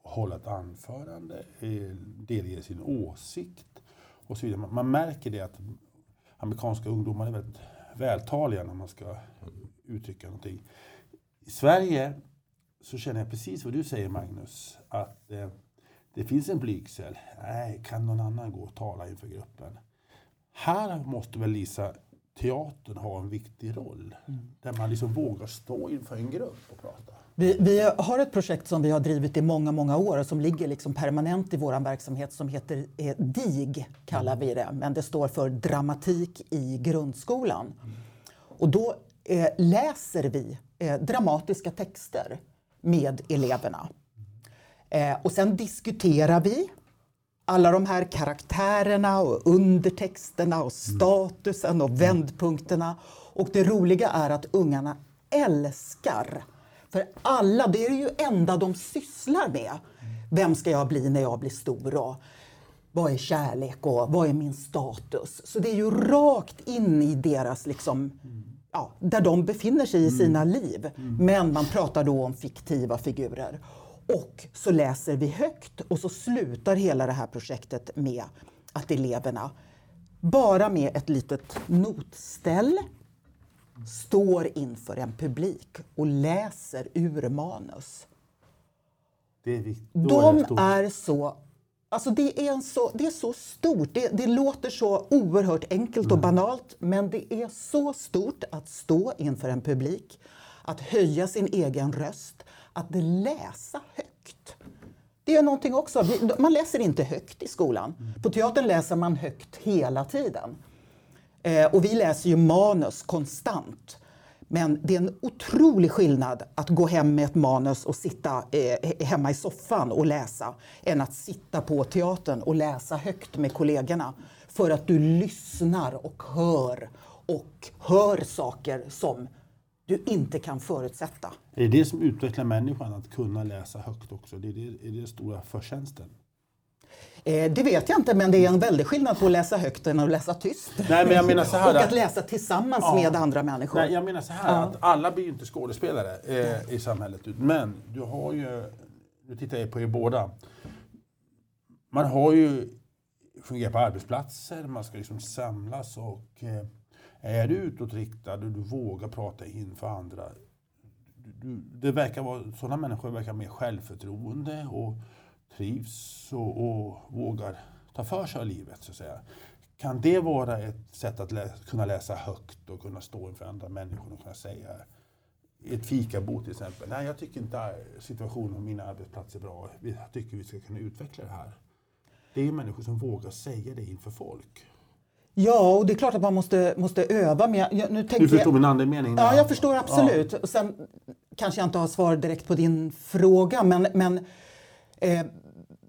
hålla ett anförande, eh, delge sin åsikt och så vidare. Man märker det att amerikanska ungdomar är väldigt vältaliga när man ska uttrycka någonting. I Sverige så känner jag precis vad du säger Magnus, att eh, det finns en blygsel. Nej, kan någon annan gå och tala inför gruppen? Här måste väl Lisa, teatern ha en viktig roll. Mm. Där man liksom vågar stå inför en grupp och prata. Vi, vi, har ett projekt som vi har drivit i många, många år och som ligger liksom permanent i vår verksamhet som heter eh, DIG, kallar vi det. Men det står för Dramatik i grundskolan. Mm. Och då eh, läser vi eh, dramatiska texter med eleverna. Eh, och sen diskuterar vi alla de här karaktärerna och undertexterna och statusen och vändpunkterna. Och det roliga är att ungarna älskar för alla, det är ju enda de sysslar med. Vem ska jag bli när jag blir stor? Och vad är kärlek och vad är min status? Så det är ju rakt in i deras, liksom, ja, där de befinner sig i sina liv. Men man pratar då om fiktiva figurer. Och så läser vi högt och så slutar hela det här projektet med att eleverna bara med ett litet notställ står inför en publik och läser ur manus. Det är De är så... Alltså det, är en så, det är så stort. Det, det låter så oerhört enkelt och banalt men det är så stort att stå inför en publik, att höja sin egen röst, att läsa högt. Det är någonting också. Man läser inte högt i skolan. På teatern läser man högt hela tiden. Eh, och vi läser ju manus konstant. Men det är en otrolig skillnad att gå hem med ett manus och sitta eh, hemma i soffan och läsa än att sitta på teatern och läsa högt med kollegorna. För att du lyssnar och hör och hör saker som du inte kan förutsätta. Det är det som utvecklar människan, att kunna läsa högt också. Det är det, är det den stora förtjänsten. Eh, det vet jag inte, men det är en väldig skillnad på att läsa högt än att läsa tyst. Nej, men jag menar så här och att läsa tillsammans Ja. med andra människor. Nej, jag menar så här, att alla blir ju inte skådespelare eh, i samhället. Men du har ju, nu tittar jag på er båda. Man har ju fungerar på arbetsplatser, man ska liksom samlas och eh, är du utåtriktad och du vågar prata inför andra. Du, det verkar vara, sådana människor verkar mer självförtroende och trivs och, och vågar ta för sig av livet så att säga. Kan det vara ett sätt att lä kunna läsa högt och kunna stå inför andra människor och kunna säga i ett fikabord till exempel. Nej, jag tycker inte situationen på min arbetsplats är bra. Vi- Jag tycker vi ska kunna utveckla det här. Det är människor som vågar säga det inför folk. Ja, och det är klart att man måste, måste öva. Men jag, jag, nu tänker Du förstår jag, min andemening? Ja, jag förstår absolut. Och sen kanske jag inte har svar direkt på din fråga, men, men, eh,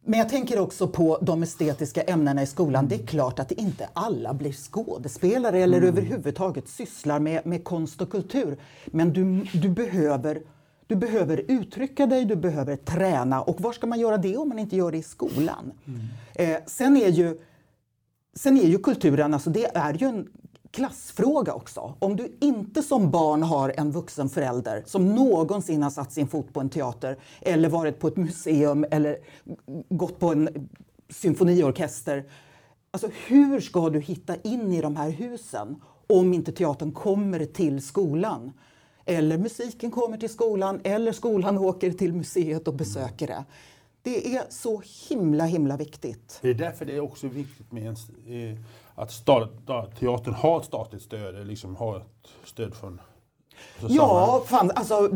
men jag tänker också på de estetiska ämnena i skolan. Det är klart att inte alla blir skådespelare eller överhuvudtaget sysslar med, med konst och kultur. Men du, du, behöver, du behöver uttrycka dig, du behöver träna. Och var ska man göra det om man inte gör det i skolan? Eh, sen är ju Sen är ju kulturen, alltså det är ju en klassfråga också. Om du inte som barn har en vuxen förälder som någonsin har satt sin fot på en teater eller varit på ett museum eller gått på en symfoniorkester. Alltså hur ska du hitta in i de här husen om inte teatern kommer till skolan? Eller musiken kommer till skolan eller skolan åker till museet och besöker det. Det är så himla, himla viktigt. Det är därför det är också viktigt med en, eh, att sta, da, teatern har ett statligt stöd, eller liksom har ett stöd från så Ja, fan, alltså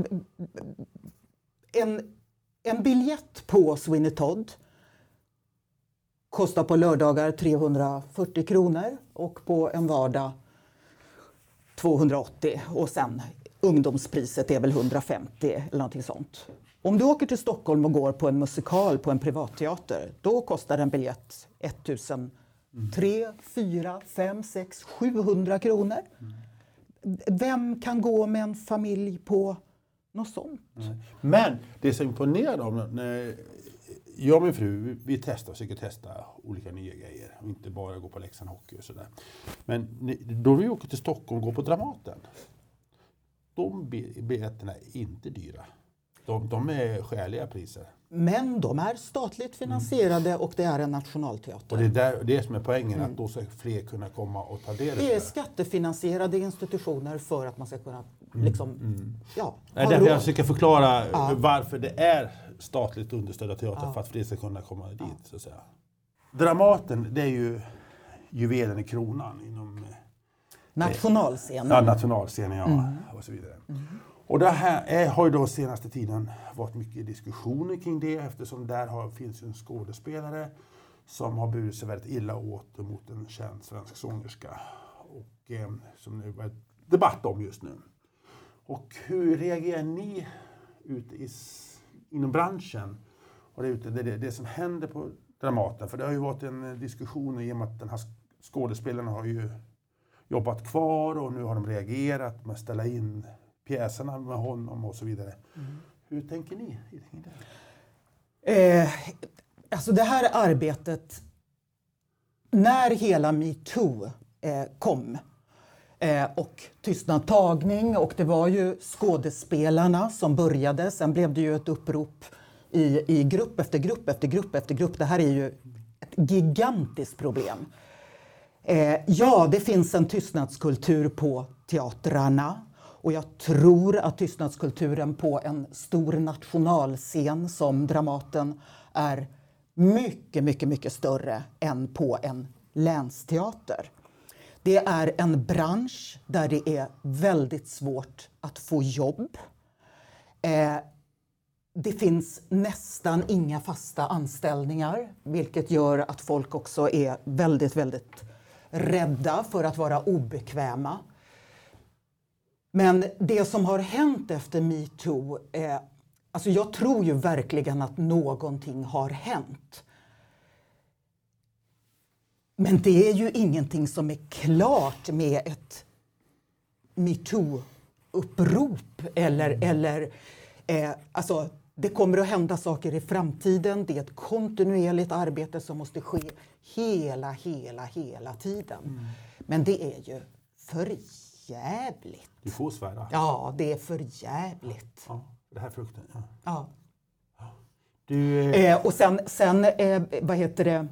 en, en biljett på Sweeney Todd kostar på lördagar 340 kronor och på en vardag 280 och sen ungdomspriset är väl 150 eller någonting sånt. Om du åker till Stockholm och går på en musikal på en privatteater då kostar en biljett 1000 3, 4, 5, 6, 700 kronor. Vem kan gå med en familj på något sånt? Men det som imponerar om när jag och min fru, vi- testar, försöker testa olika nya grejer. Och inte bara gå på Leksand Hockey och sådär. Men då vi åker till Stockholm och går på Dramaten. De bi- biljetterna är inte dyra. De, de är skäliga priser. Men de är statligt finansierade och det är en nationalteater. Och det är där, det som är poängen, att då ska fler kunna komma och ta del av Det är det. skattefinansierade institutioner för att man ska kunna liksom, ja, Det är därför jag försöker förklara Ja. varför det är statligt understödda teater, för att fler ska kunna komma dit. Så att säga. Dramaten, det är ju juvelen i kronan inom eh, Nationalscenen. ja, nationalscenen ja, och så vidare. Och det här är, har ju då senaste tiden varit mycket diskussioner kring det eftersom där har, finns ju en skådespelare som har burit sig väldigt illa åt mot en känd svensk sångerska. Och, eh, som det är debatt om just nu. Och hur reagerar ni ute i, inom branschen? Och det, ute- det, det, det som händer på Dramaten. För det har ju varit en eh, diskussion i och med att den här skådespelaren har ju jobbat kvar och nu har de reagerat med att ställa in pjäserna med honom och så vidare. Hur tänker ni? Eh, alltså det här arbetet när hela metoo eh, kom eh, och tystnadtagning och det var ju skådespelarna som började. Sen blev det ju ett upprop i, i grupp efter grupp efter grupp efter grupp. Det här är ju ett gigantiskt problem. Eh, ja, det finns en tystnadskultur på teatrarna och jag tror att tystnadskulturen på en stor nationalscen som Dramaten är mycket, mycket, mycket större än på en länsteater. Det är en bransch där det är väldigt svårt att få jobb. Eh, det finns nästan inga fasta anställningar vilket gör att folk också är väldigt, väldigt rädda för att vara obekväma. Men det som har hänt efter metoo, eh, alltså jag tror ju verkligen att någonting har hänt. Men det är ju ingenting som är klart med ett metoo-upprop eller, eller eh, alltså det kommer att hända saker i framtiden. Det är ett kontinuerligt arbete som måste ske hela, hela, hela tiden. Mm. Men det är ju för jävligt. Du får svära. Ja, det är för jävligt. Ja, det här frukten. Ja. ja. Du, eh... Eh, och sen, sen eh, vad heter det?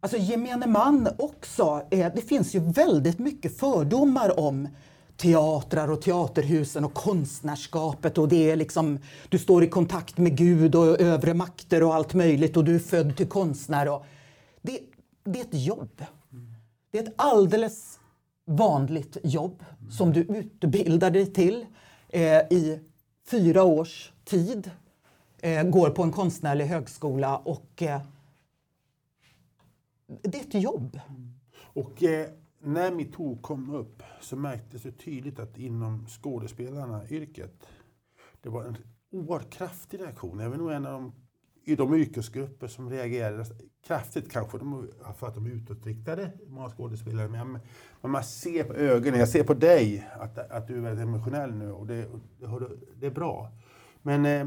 Alltså gemene man också. Eh, det finns ju väldigt mycket fördomar om teatrar och teaterhusen och konstnärskapet och det är liksom, du står i kontakt med Gud och övre makter och allt möjligt och du är född till konstnär. Och det, det är ett jobb. Det är ett alldeles vanligt jobb som du utbildar dig till eh, i fyra års tid. Eh, går på en konstnärlig högskola och eh, det är ett jobb. Och eh, när metoo kom upp så märktes det tydligt att inom skådespelarna, yrket, det var en oerhört kraftig reaktion. Jag var nog en av de, i de yrkesgrupper som reagerar kraftigt kanske de, för att de är utåtriktade, många skådespelare. Men, men man ser på ögonen, jag ser på dig att, att du är väldigt emotionell nu och det, det, det är bra. Men eh,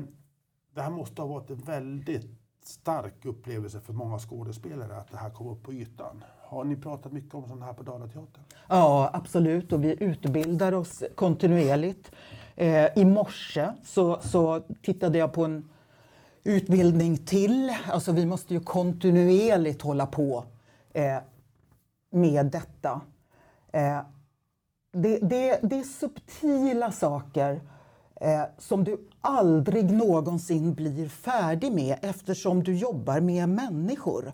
det här måste ha varit en väldigt stark upplevelse för många skådespelare att det här kom upp på ytan. Har ni pratat mycket om sånt här på Dalateatern? Ja, absolut. Och vi utbildar oss kontinuerligt. Eh, I morse så, så tittade jag på en utbildning till. Alltså vi måste ju kontinuerligt hålla på eh, med detta. Eh, det, det, det är subtila saker eh, som du aldrig någonsin blir färdig med eftersom du jobbar med människor. Mm.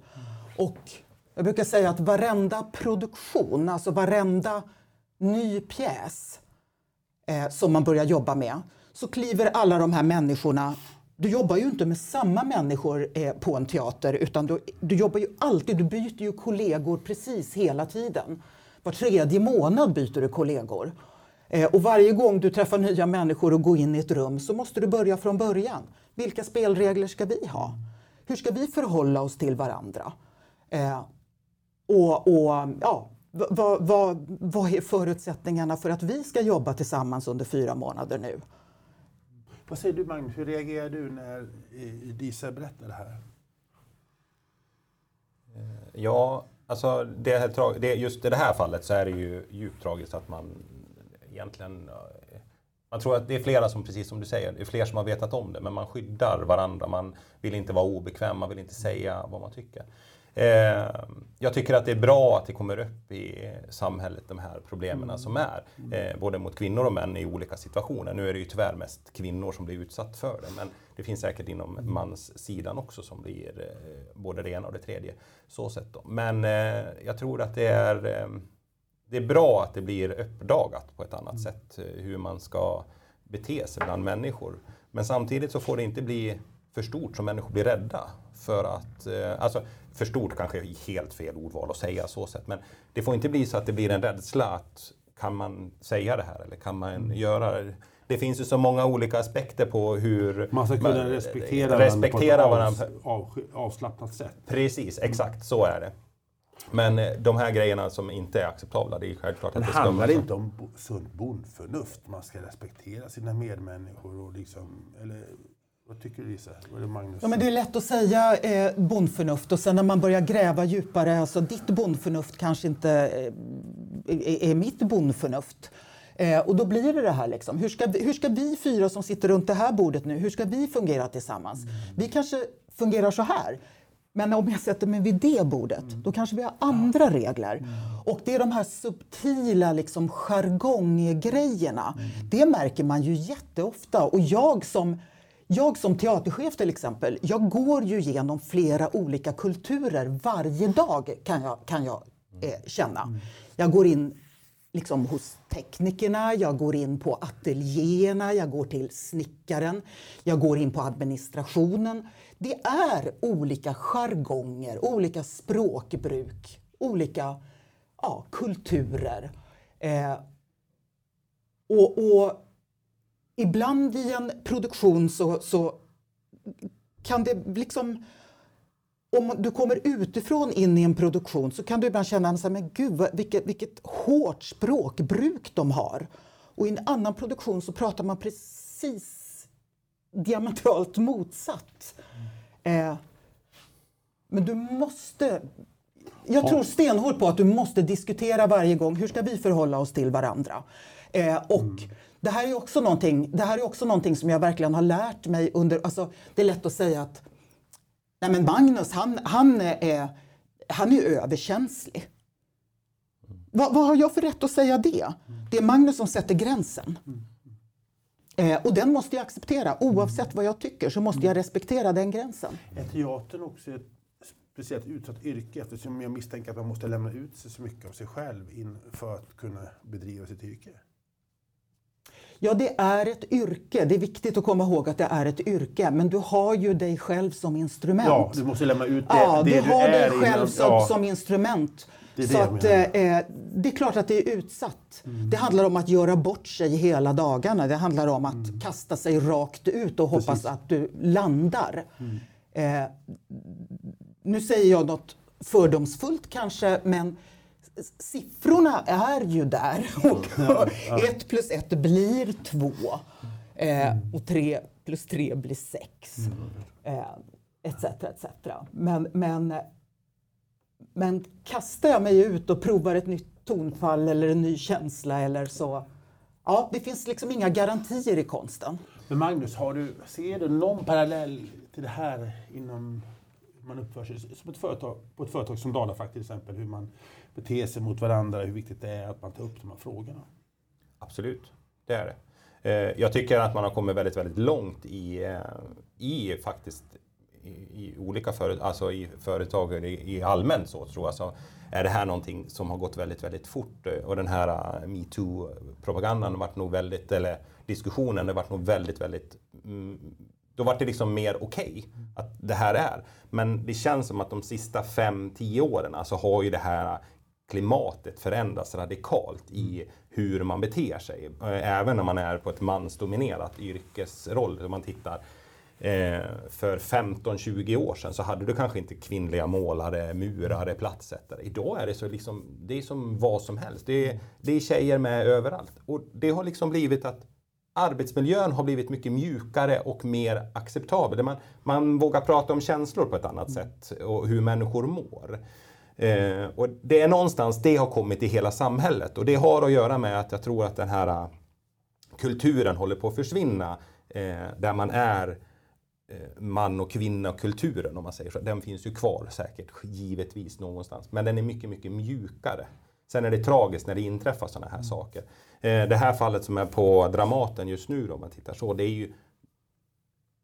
Och jag brukar säga att varenda produktion, alltså varenda ny pjäs eh, som man börjar jobba med, så kliver alla de här människorna du jobbar ju inte med samma människor eh, på en teater utan du, du jobbar ju alltid, du byter ju kollegor precis hela tiden. Var tredje månad byter du kollegor. Eh, och varje gång du träffar nya människor och går in i ett rum så måste du börja från början. Vilka spelregler ska vi ha? Hur ska vi förhålla oss till varandra? Eh, och, och ja, vad, vad, vad är förutsättningarna för att vi ska jobba tillsammans under fyra månader nu? Vad säger du Magnus, hur reagerar du när Disa berättar det här? Eh, ja, alltså det, det, just i det här fallet så är det ju djupt tragiskt att man egentligen eh, man tror att det är flera som, precis som du säger, det är fler som har vetat om det, men man skyddar varandra. Man vill inte vara obekväm, man vill inte säga vad man tycker. Eh, jag tycker att det är bra att det kommer upp i samhället, de här problemen mm. som är. Eh, både mot kvinnor och män i olika situationer. Nu är det ju tyvärr mest kvinnor som blir utsatt för det, men det finns säkert inom mm. manssidan också som blir eh, både det ena och det tredje. Så sett då. Men jag tror att det är, det är bra att det blir uppdagat på ett annat mm. sätt hur man ska bete sig bland människor. Men samtidigt så får det inte bli för stort så människor blir rädda. För att, alltså, för stort kanske är helt fel ordval att säga så sätt, men det får inte bli så att det blir en rädsla att kan man säga det här eller kan man mm. göra det? Det finns ju så många olika aspekter på hur man ska kunna man, respektera, respektera varandra på ett av, avslappnat sätt. Precis, exakt så är det. Men eh, de här grejerna som inte är acceptabla, det är självklart Men att det ska handlar inte om sunt bondförnuft? Man ska respektera sina medmänniskor och liksom, eller Vad tycker du Lisa? Vad är det Magnus? Ja, men det är lätt att säga eh, bondförnuft och sen när man börjar gräva djupare, alltså ditt bondförnuft kanske inte eh, är, är mitt bondförnuft. Eh, och då blir det det här liksom. Hur ska, vi, hur ska vi fyra som sitter runt det här bordet nu, hur ska vi fungera tillsammans? Mm. Vi kanske fungerar så här. Men om jag sätter mig vid det bordet, mm. då kanske vi har andra ja. regler. Mm. Och det är de här subtila liksom, jargonggrejerna. Mm. Det märker man ju jätteofta. Och jag som, jag som teaterchef till exempel, jag går ju genom flera olika kulturer varje dag kan jag, kan jag eh, känna. Jag går in liksom hos teknikerna, jag går in på ateljéerna, jag går till snickaren, jag går in på administrationen. Det är olika jargonger, olika språkbruk, olika ja, kulturer. Eh, och, och, ibland i en produktion så, så kan det liksom om du kommer utifrån in i en produktion så kan du ibland känna att men gud, vilket, vilket hårt språkbruk de har. Och i en annan produktion så pratar man precis diametralt motsatt. Eh, men du måste... Jag tror stenhårt på att du måste diskutera varje gång. Hur ska vi förhålla oss till varandra? Eh, och mm det här är också någonting, det här är också någonting som jag verkligen har lärt mig under... Alltså, det är lätt att säga att Nej, men Magnus, han, han, är, han är överkänslig. Va, vad har jag för rätt att säga det? Det är Magnus som sätter gränsen. Eh, och den måste jag acceptera. Oavsett vad jag tycker så måste jag respektera den gränsen. Är teatern också ett speciellt utsatt yrke eftersom jag misstänker att man måste lämna ut sig så mycket av sig själv för att kunna bedriva sitt yrke? Ja, det är ett yrke. Det är viktigt att komma ihåg att det är ett yrke. Men du har ju dig själv som instrument. Ja, du måste lämna ut det, ja, det du, du har dig själv som, ja. som, instrument. Det är, så att, eh, det är klart att det är utsatt. Mm. Det handlar om att göra bort sig hela dagarna. Det handlar om att mm. kasta sig rakt ut och Precis. hoppas att du landar. Mm. Eh, nu säger jag något fördomsfullt kanske, men siffrorna är ju där. Och ett plus ett blir två. Eh, och tre plus tre blir sex. Eh, etc. etc. Men, men, men kastar jag mig ut och provar ett nytt tonfall eller en ny känsla eller så. Ja, det finns liksom inga garantier i konsten. Men Magnus, har du, ser du någon parallell till det här inom man uppför sig som ett företag, på ett företag som Dalafrakt till exempel, hur man bete sig mot varandra, hur viktigt det är att man tar upp de här frågorna. Absolut, det är det. Eh, jag tycker att man har kommit väldigt, väldigt långt i, eh, i faktiskt i, i olika företag, alltså i företag i, i allmänt så tror jag, så är det här någonting som har gått väldigt, väldigt fort. Eh, och den här metoo-propagandan varit nog väldigt, eller diskussionen, det vart nog väldigt, väldigt mm, då var det liksom mer okej okay att det här är. Men det känns som att de sista 5-10 åren så alltså har ju det här klimatet förändras radikalt i hur man beter sig. Eh, även när man är på ett mansdominerat yrkesroll. Om man tittar eh, för 15-20 år sedan så hade du kanske inte kvinnliga målare, murare, plattsättare. Idag är det så liksom, det är som vad som helst. Det är, det är tjejer med överallt. Och det har liksom blivit att arbetsmiljön har blivit mycket mjukare och mer acceptabel. Man, man vågar prata om känslor på ett annat sätt och hur människor mår. Eh, och det är någonstans det har kommit i hela samhället och det har att göra med att jag tror att den här eh, kulturen håller på att försvinna eh, där man är eh, man och kvinna-kulturen om man säger så. Den finns ju kvar säkert givetvis någonstans men den är mycket, mycket mjukare. Sen är det tragiskt när det inträffar sådana här mm. saker. Eh, det här fallet som är på Dramaten just nu då, om man tittar så, det är ju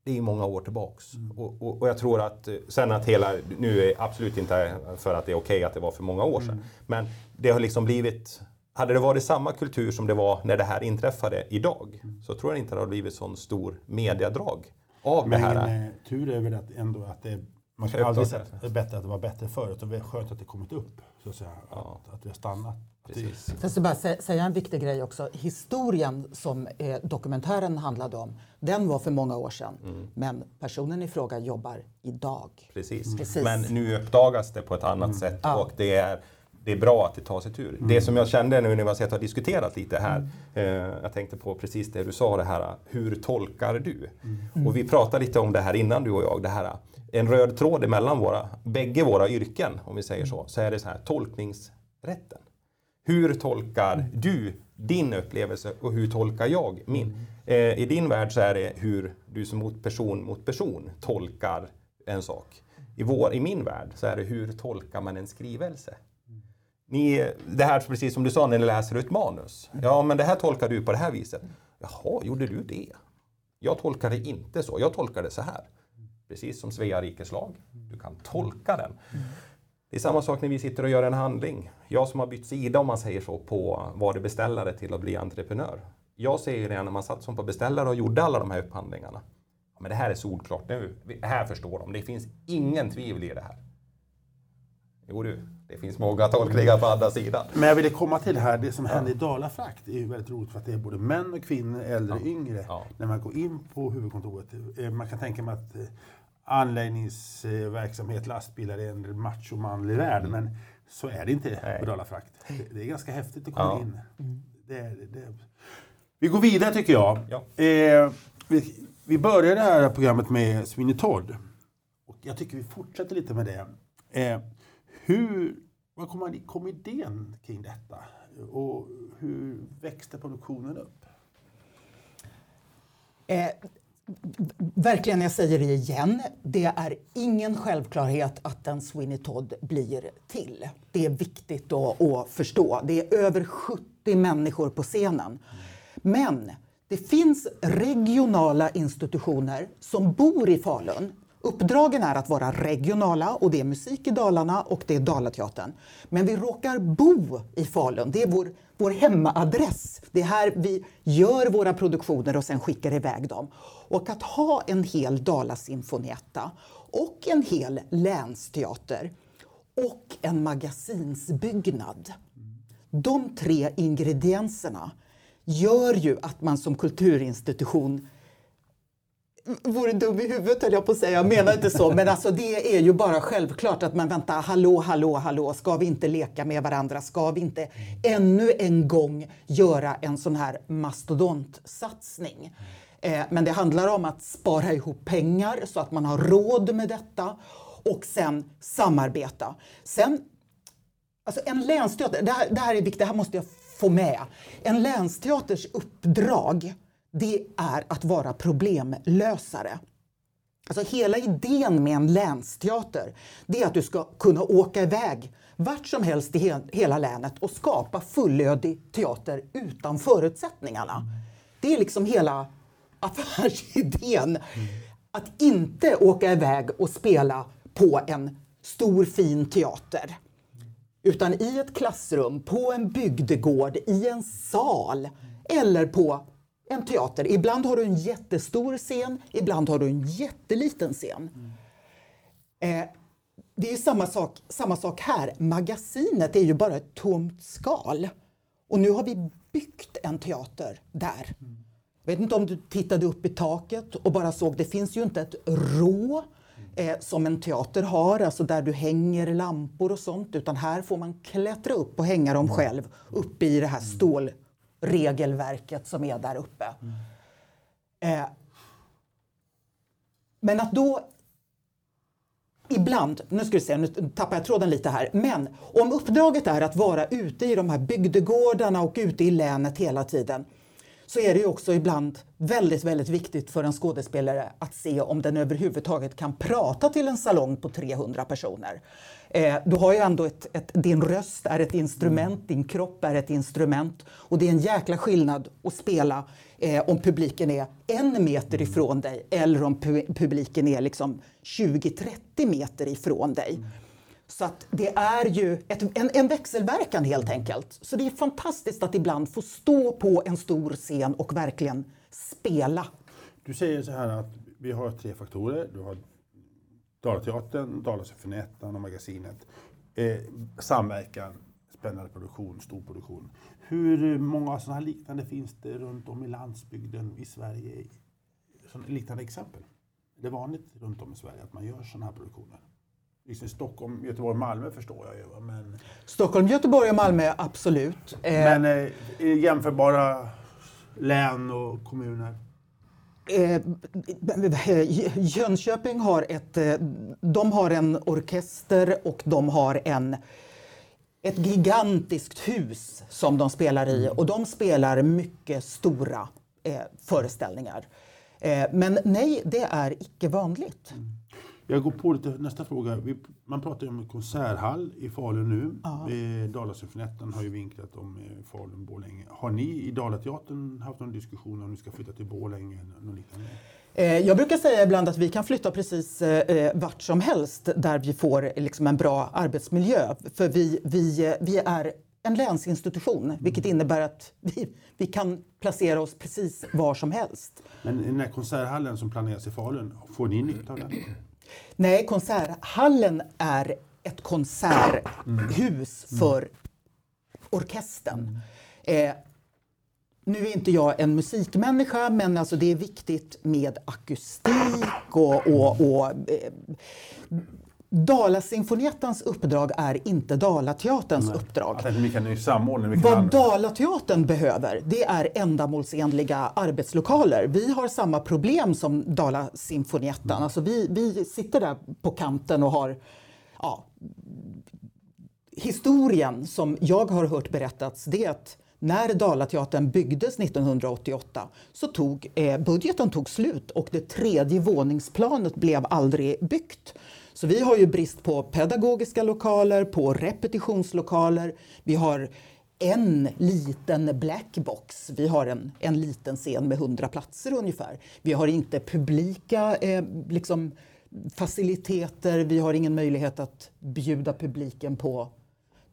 det är många år tillbaks. Mm. Och, och, och, jag tror att eh, sen att hela, nu är absolut inte för att det är okej okay att det var för många år sedan, mm. men det har liksom blivit hade det varit samma kultur som det var när det här inträffade idag mm. så tror jag inte det hade blivit sån stor mediadrag av men det här. Men tur är väl att ändå att det man kan aldrig säga att det är bättre att det var bättre förut och det är skönt att det kommit upp. Så att, säga, ja. att, att det har stannat. Precis. Fast bara säga en viktig grej också. Historien som eh, dokumentären handlade om, den var för många år sedan. Mm. Men personen i fråga jobbar idag. Precis. Mm. Precis. Men nu uppdagas det på ett annat mm. sätt ja. och det är det är bra att det tar sig tur. Mm. Det som jag kände nu när vi har diskuterat lite här, mm. eh, jag tänkte på precis det du sa, det här hur tolkar du? Mm. Och vi pratade lite om det här innan du och jag, det här en röd tråd emellan våra, bägge våra yrken, om vi säger så, så är det så här tolkningsrätten. Hur tolkar du din upplevelse och hur tolkar jag min? Eh, I din värld så är det hur du som mot person mot person tolkar en sak. I, vår, I min värld så är det hur tolkar man en skrivelse? Ni, det här precis som du sa när ni läser ut manus. Ja, men det här tolkar du på det här viset. Jaha, gjorde du det? Jag tolkar det inte så. Jag tolkar det så här. Precis som Svea rikes lag. Du kan tolka den. Det är samma sak när vi sitter och gör en handling. Jag som har bytt sida om man säger så på vad det beställare till att bli entreprenör. Jag ser det när man satt som på beställare och gjorde alla de här upphandlingarna. men det här är solklart nu. Det här förstår de. Det finns ingen tvivel i det här. Jo du, det finns många tolkningar på andra sidan. Men jag ville komma till här, det som händer i Dalafrakt är ju väldigt roligt för att det är både män och kvinnor, äldre och yngre. Ja. När man går in på huvudkontoret. Eh, man kan tänka mig att eh, anläggningsverksamhet, lastbilar är en machomanlig värld. Mm. Men så är det inte Nej. på Dalafrakt. Det, är ganska häftigt att komma ja. in. Mm. Det, det, vi går vidare tycker jag. Ja. Eh, vi, vi började det här programmet med Sweeney Todd. Och jag tycker vi fortsätter lite med det. Eh, hur, var kom, kom idén kring detta? Och hur växte produktionen upp? Eh, verkligen, jag säger det igen, det är ingen självklarhet att en Sweeney Todd blir till. Det är viktigt att, att förstå. Det är över 70 människor på scenen. Men det finns regionala institutioner som bor i Falun Uppdragen är att vara regionala och det är Musik i Dalarna och det är Dalateatern. Men vi råkar bo i Falun. Det är vår, vår hemmaadress. Det är här vi gör våra produktioner och sen skickar iväg dem. Och att ha en hel Dalasinfonietta och en hel länsteater och en magasinsbyggnad. De tre ingredienserna gör ju att man som kulturinstitution vore dum i huvudet höll jag på att säga, jag menar inte så. Men alltså det är ju bara självklart att man väntar, hallå, hallå, hallå, ska vi inte leka med varandra? Ska vi inte ännu en gång göra en sån här mastodontsatsning? Eh, men det handlar om att spara ihop pengar så att man har råd med detta och sen samarbeta. Sen, alltså en länsteater, det här, det här är viktigt, det här måste jag få med. En länsteaters uppdrag det är att vara problemlösare. Alltså hela idén med en länsteater det är att du ska kunna åka iväg vart som helst i hela länet och skapa fullödig teater utan förutsättningarna. Det är liksom hela affärsidén. Att inte åka iväg och spela på en stor fin teater. Utan i ett klassrum, på en bygdegård, i en sal eller på en teater. Ibland har du en jättestor scen, ibland har du en jätteliten scen. Mm. Eh, det är samma sak, samma sak här. Magasinet är ju bara ett tomt skal. Och nu har vi byggt en teater där. Mm. Jag vet inte om du tittade upp i taket och bara såg, det finns ju inte ett rå eh, som en teater har, alltså där du hänger lampor och sånt, utan här får man klättra upp och hänga dem själv uppe i det här stål regelverket som är där uppe. Mm. Eh, men att då Ibland, nu ska vi se, nu tappar jag tråden lite här, men om uppdraget är att vara ute i de här bygdegårdarna och ute i länet hela tiden så är det ju också ibland väldigt, väldigt viktigt för en skådespelare att se om den överhuvudtaget kan prata till en salong på 300 personer. Eh, du har ju ändå ett, ett, din röst är ett instrument, din kropp är ett instrument och det är en jäkla skillnad att spela eh, om publiken är en meter ifrån dig eller om pu publiken är liksom 20-30 meter ifrån dig. Så att det är ju ett, en, en, växelverkan helt enkelt. Så det är fantastiskt att ibland få stå på en stor scen och verkligen spela. Du säger så här att vi har tre faktorer. Du har Dalateatern, Dalasymfoniettan och Magasinet. Eh, samverkan, spännande produktion, stor produktion. Hur många sådana här liknande finns det runt om i landsbygden i Sverige? Sådana liknande exempel? Är det vanligt runt om i Sverige att man gör sådana här produktioner? Liksom Stockholm, Göteborg, Malmö förstår jag ju. Men, Stockholm, Göteborg och Malmö, absolut. Eh, men eh, jämförbara län och kommuner? Eh, Jönköping har, ett, eh, de har en orkester och de har en, ett gigantiskt hus som de spelar i och de spelar mycket stora eh, föreställningar. Eh, men nej, det är icke vanligt. Jag går på lite nästa fråga. Vi, man pratar ju om en konserthall i Falun nu. Ja. Eh, Dalasymfonietten har ju vinklat om eh, Falun, Borlänge. Har ni i Dalateatern haft någon diskussion om ni ska flytta till Borlänge? Någon liknande? Eh, jag brukar säga ibland att vi kan flytta precis eh, vart som helst där vi får liksom en bra arbetsmiljö. För vi, vi, vi är en länsinstitution, mm. vilket innebär att vi, vi kan placera oss precis var som helst. Men den här konserthallen som planeras i Falun, får ni nytta av den? Nej, konserthallen är ett konserthus mm. för orkestern. Mm. Eh, nu är inte jag en musikmänniska, men alltså det är viktigt med akustik och, och, och eh, Dalasinfoniettans uppdrag är inte Dalateaterns Nej. uppdrag. Alltså, vi kan samordna, vi kan Vad Dalateatern behöver, det är ändamålsenliga arbetslokaler. Vi har samma problem som Dalasinfonietten. Mm. Alltså vi, vi sitter där på kanten och har ja, historien som jag har hört berättats, det är att när Dalateatern byggdes 1988 så tog eh, budgeten tog slut och det tredje våningsplanet blev aldrig byggt. Så vi har ju brist på pedagogiska lokaler, på repetitionslokaler. Vi har en liten blackbox. Vi har en, en liten scen med 100 platser ungefär. Vi har inte publika eh, liksom, faciliteter. Vi har ingen möjlighet att bjuda publiken på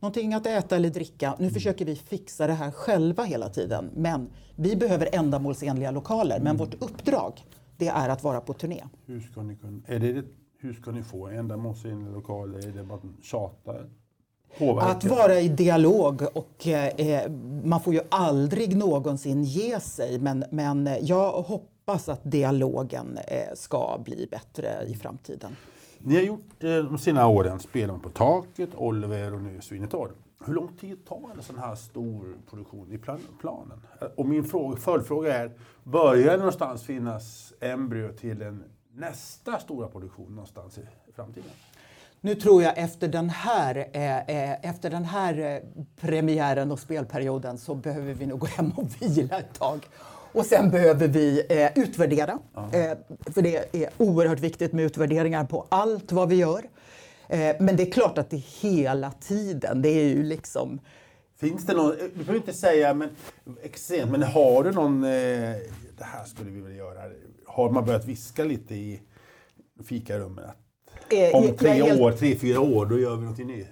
någonting att äta eller dricka. Nu försöker vi fixa det här själva hela tiden. Men vi behöver ändamålsenliga lokaler. Men vårt uppdrag det är att vara på turné. Hur ska ni kunna, är det hur ska ni få ändamålsenliga lokaler? Är det bara tjata? Påverka? Att vara i dialog och eh, man får ju aldrig någonsin ge sig men, men jag hoppas att dialogen eh, ska bli bättre i framtiden. Ni har gjort eh, de senaste åren Spelen på taket, Oliver och nu Svinetorp. Hur lång tid tar en sån här stor produktion i planen? Och min fråga, följdfråga är, börjar det någonstans finnas embryo till en nästa stora produktion någonstans i framtiden? Nu tror jag efter den här, eh, eh, efter den här eh, premiären och spelperioden så behöver vi nog gå hem och vila ett tag. Och sen behöver vi eh, utvärdera. Eh, för det är oerhört viktigt med utvärderingar på allt vad vi gör. Eh, men det är klart att det hela tiden. Det är ju liksom... Finns det någon, du behöver inte säga men, extremt, men har du någon, det här skulle vi vilja göra, har man börjat viska lite i fikarummet? Eh, om tre helt, år, tre, fyra år, då gör vi någonting nytt.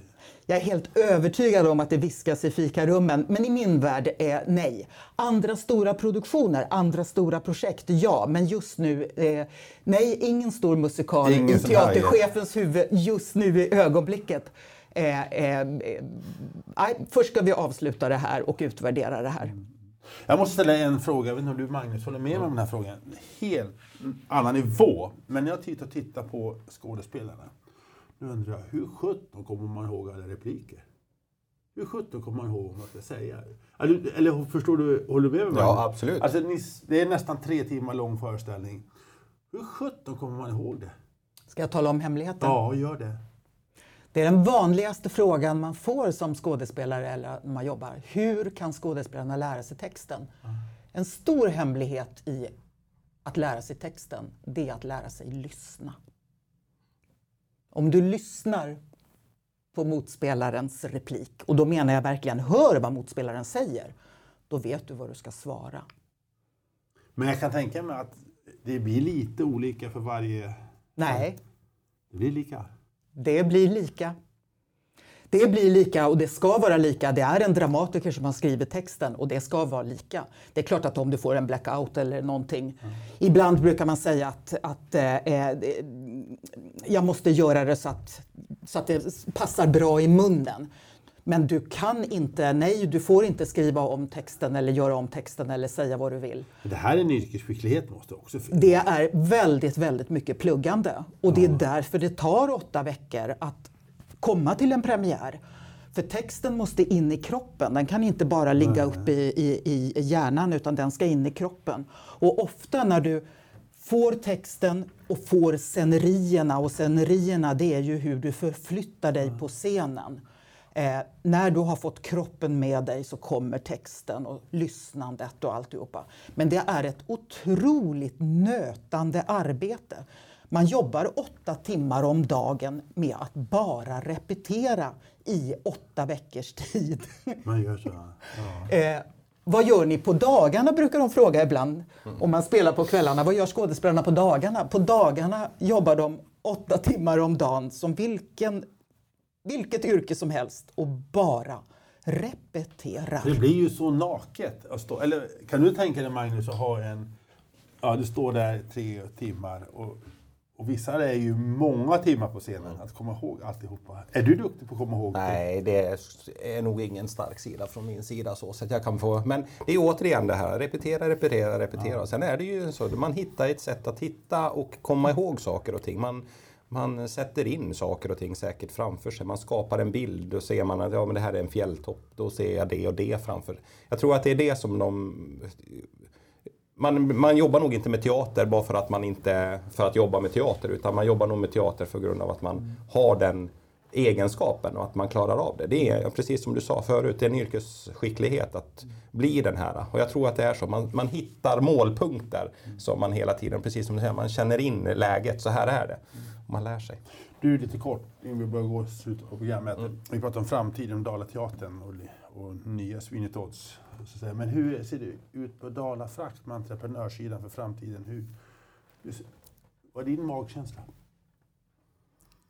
Jag är helt övertygad om att det viskas i fikarummen, men i min värld är nej. Andra stora produktioner, andra stora projekt, ja. Men just nu, eh, nej, ingen stor musikal ingen i teaterchefens huvud just nu i ögonblicket. Eh, eh, eh först ska vi avsluta det här och utvärdera det här. Mm. Jag måste ställa en fråga, jag vet inte om du Magnus håller med mig om den här frågan. Helt annan nivå. Men när jag tittar, tittar på skådespelarna. Nu undrar jag, hur sjutton kommer man ihåg alla repliker? Hur sjutton kommer man ihåg vad man ska säga? Eller, eller förstår du, håller du med mig? Ja, absolut. Alltså, det är nästan tre timmar lång föreställning. Hur sjutton kommer man ihåg det? Ska jag tala om hemligheten? Ja, gör det. Det är den vanligaste frågan man får som skådespelare eller när man jobbar. Hur kan skådespelarna lära sig texten? Mm. En stor hemlighet i att lära sig texten, det är att lära sig lyssna. Om du lyssnar på motspelarens replik, och då menar jag verkligen hör vad motspelaren säger, då vet du vad du ska svara. Men jag kan tänka mig att det blir lite olika för varje... Nej. Det blir lika? Det blir lika. Det blir lika och det ska vara lika. Det är en dramatiker som har skrivit texten och det ska vara lika. Det är klart att om du får en blackout eller någonting. Mm. Ibland brukar man säga att, att eh, eh, jag måste göra det så att, så att det passar bra i munnen. Men du kan inte, nej du får inte skriva om texten eller göra om texten eller säga vad du vill. Det här är en yrkesskicklighet måste också finnas. Det är väldigt, väldigt mycket pluggande och det är därför det tar åtta veckor att komma till en premiär. För texten måste in i kroppen, den kan inte bara ligga uppe i, i, i hjärnan utan den ska in i kroppen. Och ofta när du får texten och får scenerierna och scenerierna det är ju hur du förflyttar dig på scenen. Eh, när du har fått kroppen med dig så kommer texten och lyssnandet och alltihopa. Men det är ett otroligt nötande arbete. Man jobbar åtta timmar om dagen med att bara repetera i åtta veckors tid. Man gör så. Ja. Eh, vad gör ni på dagarna brukar de fråga ibland. Om man spelar på kvällarna. Vad gör skådespelarna på dagarna? På dagarna jobbar de åtta timmar om dagen som vilken, vilket yrke som helst och bara repeterar. Det blir ju så naket. Att stå, eller kan du tänka dig Magnus att ha en... Ja, du står där tre timmar och, och vissa är ju många timmar på scenen att komma ihåg alltihopa. Är du duktig på att komma ihåg? Nej, det är nog ingen stark sida från min sida så, så att jag kan få. Men det är återigen det här, repetera, repetera, repetera. Ja. Sen är det ju så, man hittar ett sätt att hitta och komma ihåg saker och ting. Man, man sätter in saker och ting säkert framför sig. Man skapar en bild. Då ser man att ja, men det här är en fjälltopp. Då ser jag det och det framför. Jag tror att det är det som de... Man, man jobbar nog inte med teater bara för att man inte för att jobba med teater utan man jobbar nog med teater för grund av att man mm. har den egenskapen och att man klarar av det. Det är precis som du sa förut, det är en yrkesskicklighet att bli den här. Och jag tror att det är så. Man, man hittar målpunkter som man hela tiden, precis som du säger, man känner in läget. Så här är det man lär sig. Du, lite kort innan vi börjar gå slutet på programmet. Mm. Vi pratar om framtiden, om Dalateatern och, och nya Sweeney Todds. Men hur ser det ut på Dala Frakt med entreprenörssidan för framtiden? Hur, vad är din magkänsla?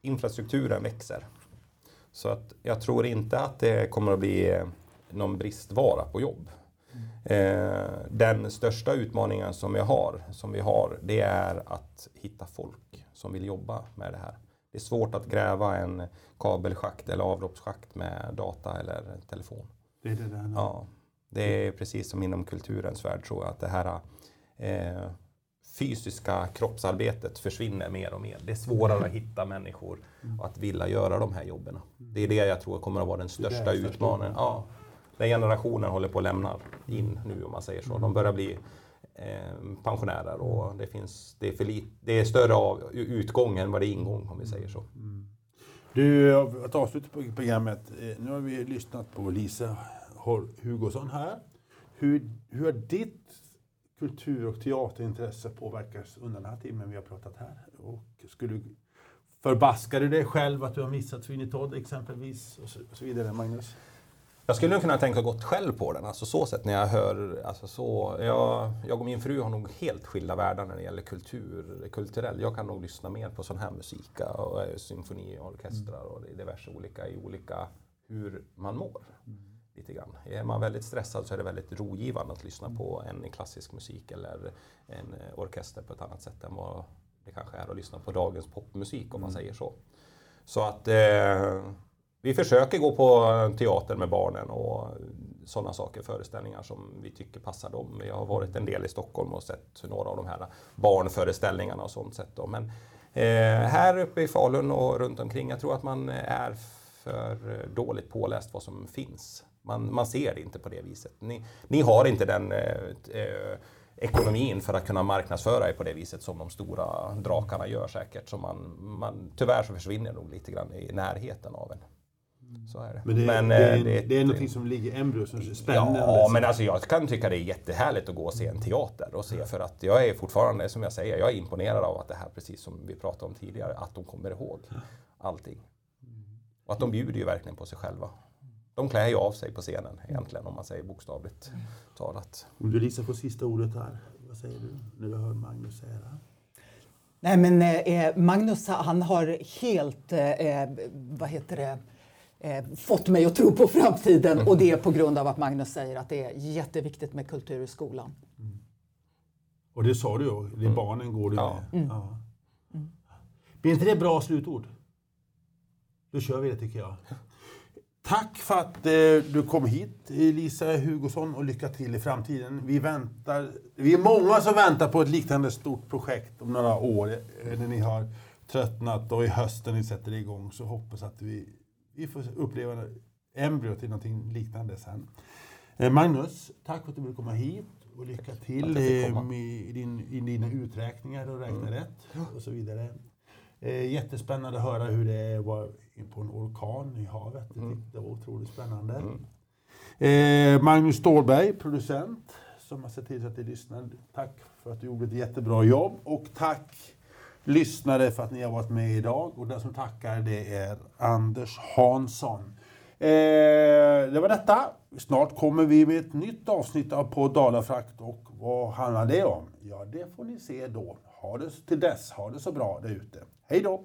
Infrastrukturen växer. Så att jag tror inte att det kommer att bli eh, någon bristvara på jobb. Eh, den största utmaningen som vi har, som vi har, det är att hitta folk som vill jobba med det här. Det är svårt att gräva en kabelschakt eller avloppsschakt med data eller telefon. Det är det där. Ja, det är precis som inom kulturens värld tror jag att det här eh, fysiska kroppsarbetet försvinner mer och mer. Det är svårare att hitta människor och att vilja göra de här jobben. Det är det jag tror kommer att vara den största utmaningen. Ja, den generationen håller på att lämna in nu om man säger så. De börjar bli Eh, pensionärer och det, finns, det, är för lit, det är större av utgång än vad det är ingång om vi säger så. Mm. Du, att avsluta på programmet. Eh, nu har vi lyssnat på Lisa Hugosson här. Hur, hur har ditt kultur och teaterintresse påverkats under den här timmen vi har pratat här? Och skulle, förbaskar du dig själv att du har missat Sweeney Todd exempelvis? Och så, och så vidare, Magnus? Jag skulle nog kunna tänka gott själv på den, alltså så sätt när jag hör, alltså så, jag, jag och min fru har nog helt skilda världar när det gäller kultur, kulturell. Jag kan nog lyssna mer på sån här musik och eh, symfoniorkestrar och diverse olika i olika hur man mår. Lite grann. Är man väldigt stressad så är det väldigt rogivande att lyssna på en klassisk musik eller en eh, orkester på ett annat sätt än vad det kanske är att lyssna på dagens popmusik om man säger så. Så att eh, vi försöker gå på teater med barnen och sådana saker, föreställningar som vi tycker passar dem. Vi har varit en del i Stockholm och sett några av de här barnföreställningarna och sånt sätt. Men eh, här uppe i Falun och runt omkring, jag tror att man är för dåligt påläst vad som finns. Man, man ser det inte på det viset. Ni, ni har inte den eh, eh ekonomin för att kunna marknadsföra er på det viset som de stora drakarna gör säkert. Så man, man, tyvärr så försvinner nog lite grann i närheten av en. Så är det. Men det, men, det, är, eh, det, det är någonting som ligger i embryo som är spännande. Ja, men alltså jag kan tycka det är jättehärligt att gå och se en teater och se för att jag är fortfarande, som jag säger, jag är imponerad av att det här, precis som vi pratade om tidigare, att de kommer ihåg allting. Och att de bjuder ju verkligen på sig själva. De klär ju av sig på scenen egentligen om man säger bokstavligt talat. Om du Lisa får sista ordet här, vad säger du när du hör Magnus säga det här? Nej men eh, Magnus han har helt, eh, vad heter det, eh, fått mig att tro på framtiden mm. och det är på grund av att Magnus säger att det är jätteviktigt med kultur i skolan. Mm. Och det sa du ju, det mm. barnen går du ja. med. Mm. Ja. Blir inte det bra slutord? Då kör vi det tycker jag. Tack för att eh, du kom hit, Lisa Hugosson, och lycka till i framtiden. Vi, väntar, vi är många som väntar på ett liknande stort projekt om några år, eh, när ni har tröttnat och i hösten ni sätter igång, så hoppas att vi, vi får uppleva embryot till någonting liknande sen. Eh, Magnus, tack för att du ville komma hit och lycka till i, din, i dina uträkningar och räkna mm. rätt och så vidare. Jättespännande att höra hur det var på en orkan i havet. Mm. Det var otroligt spännande. Mm. Eh, Magnus Ståhlberg, producent, som har sett till att ni lyssnar. Tack för att du gjorde ett jättebra jobb. Och tack lyssnare för att ni har varit med idag. Och den som tackar det är Anders Hansson. Eh, det var detta. Snart kommer vi med ett nytt avsnitt av på Dalafrakt. Och vad handlar det om? Ja, det får ni se då. Ha det till dess. Ha det så bra där ute. Hej då!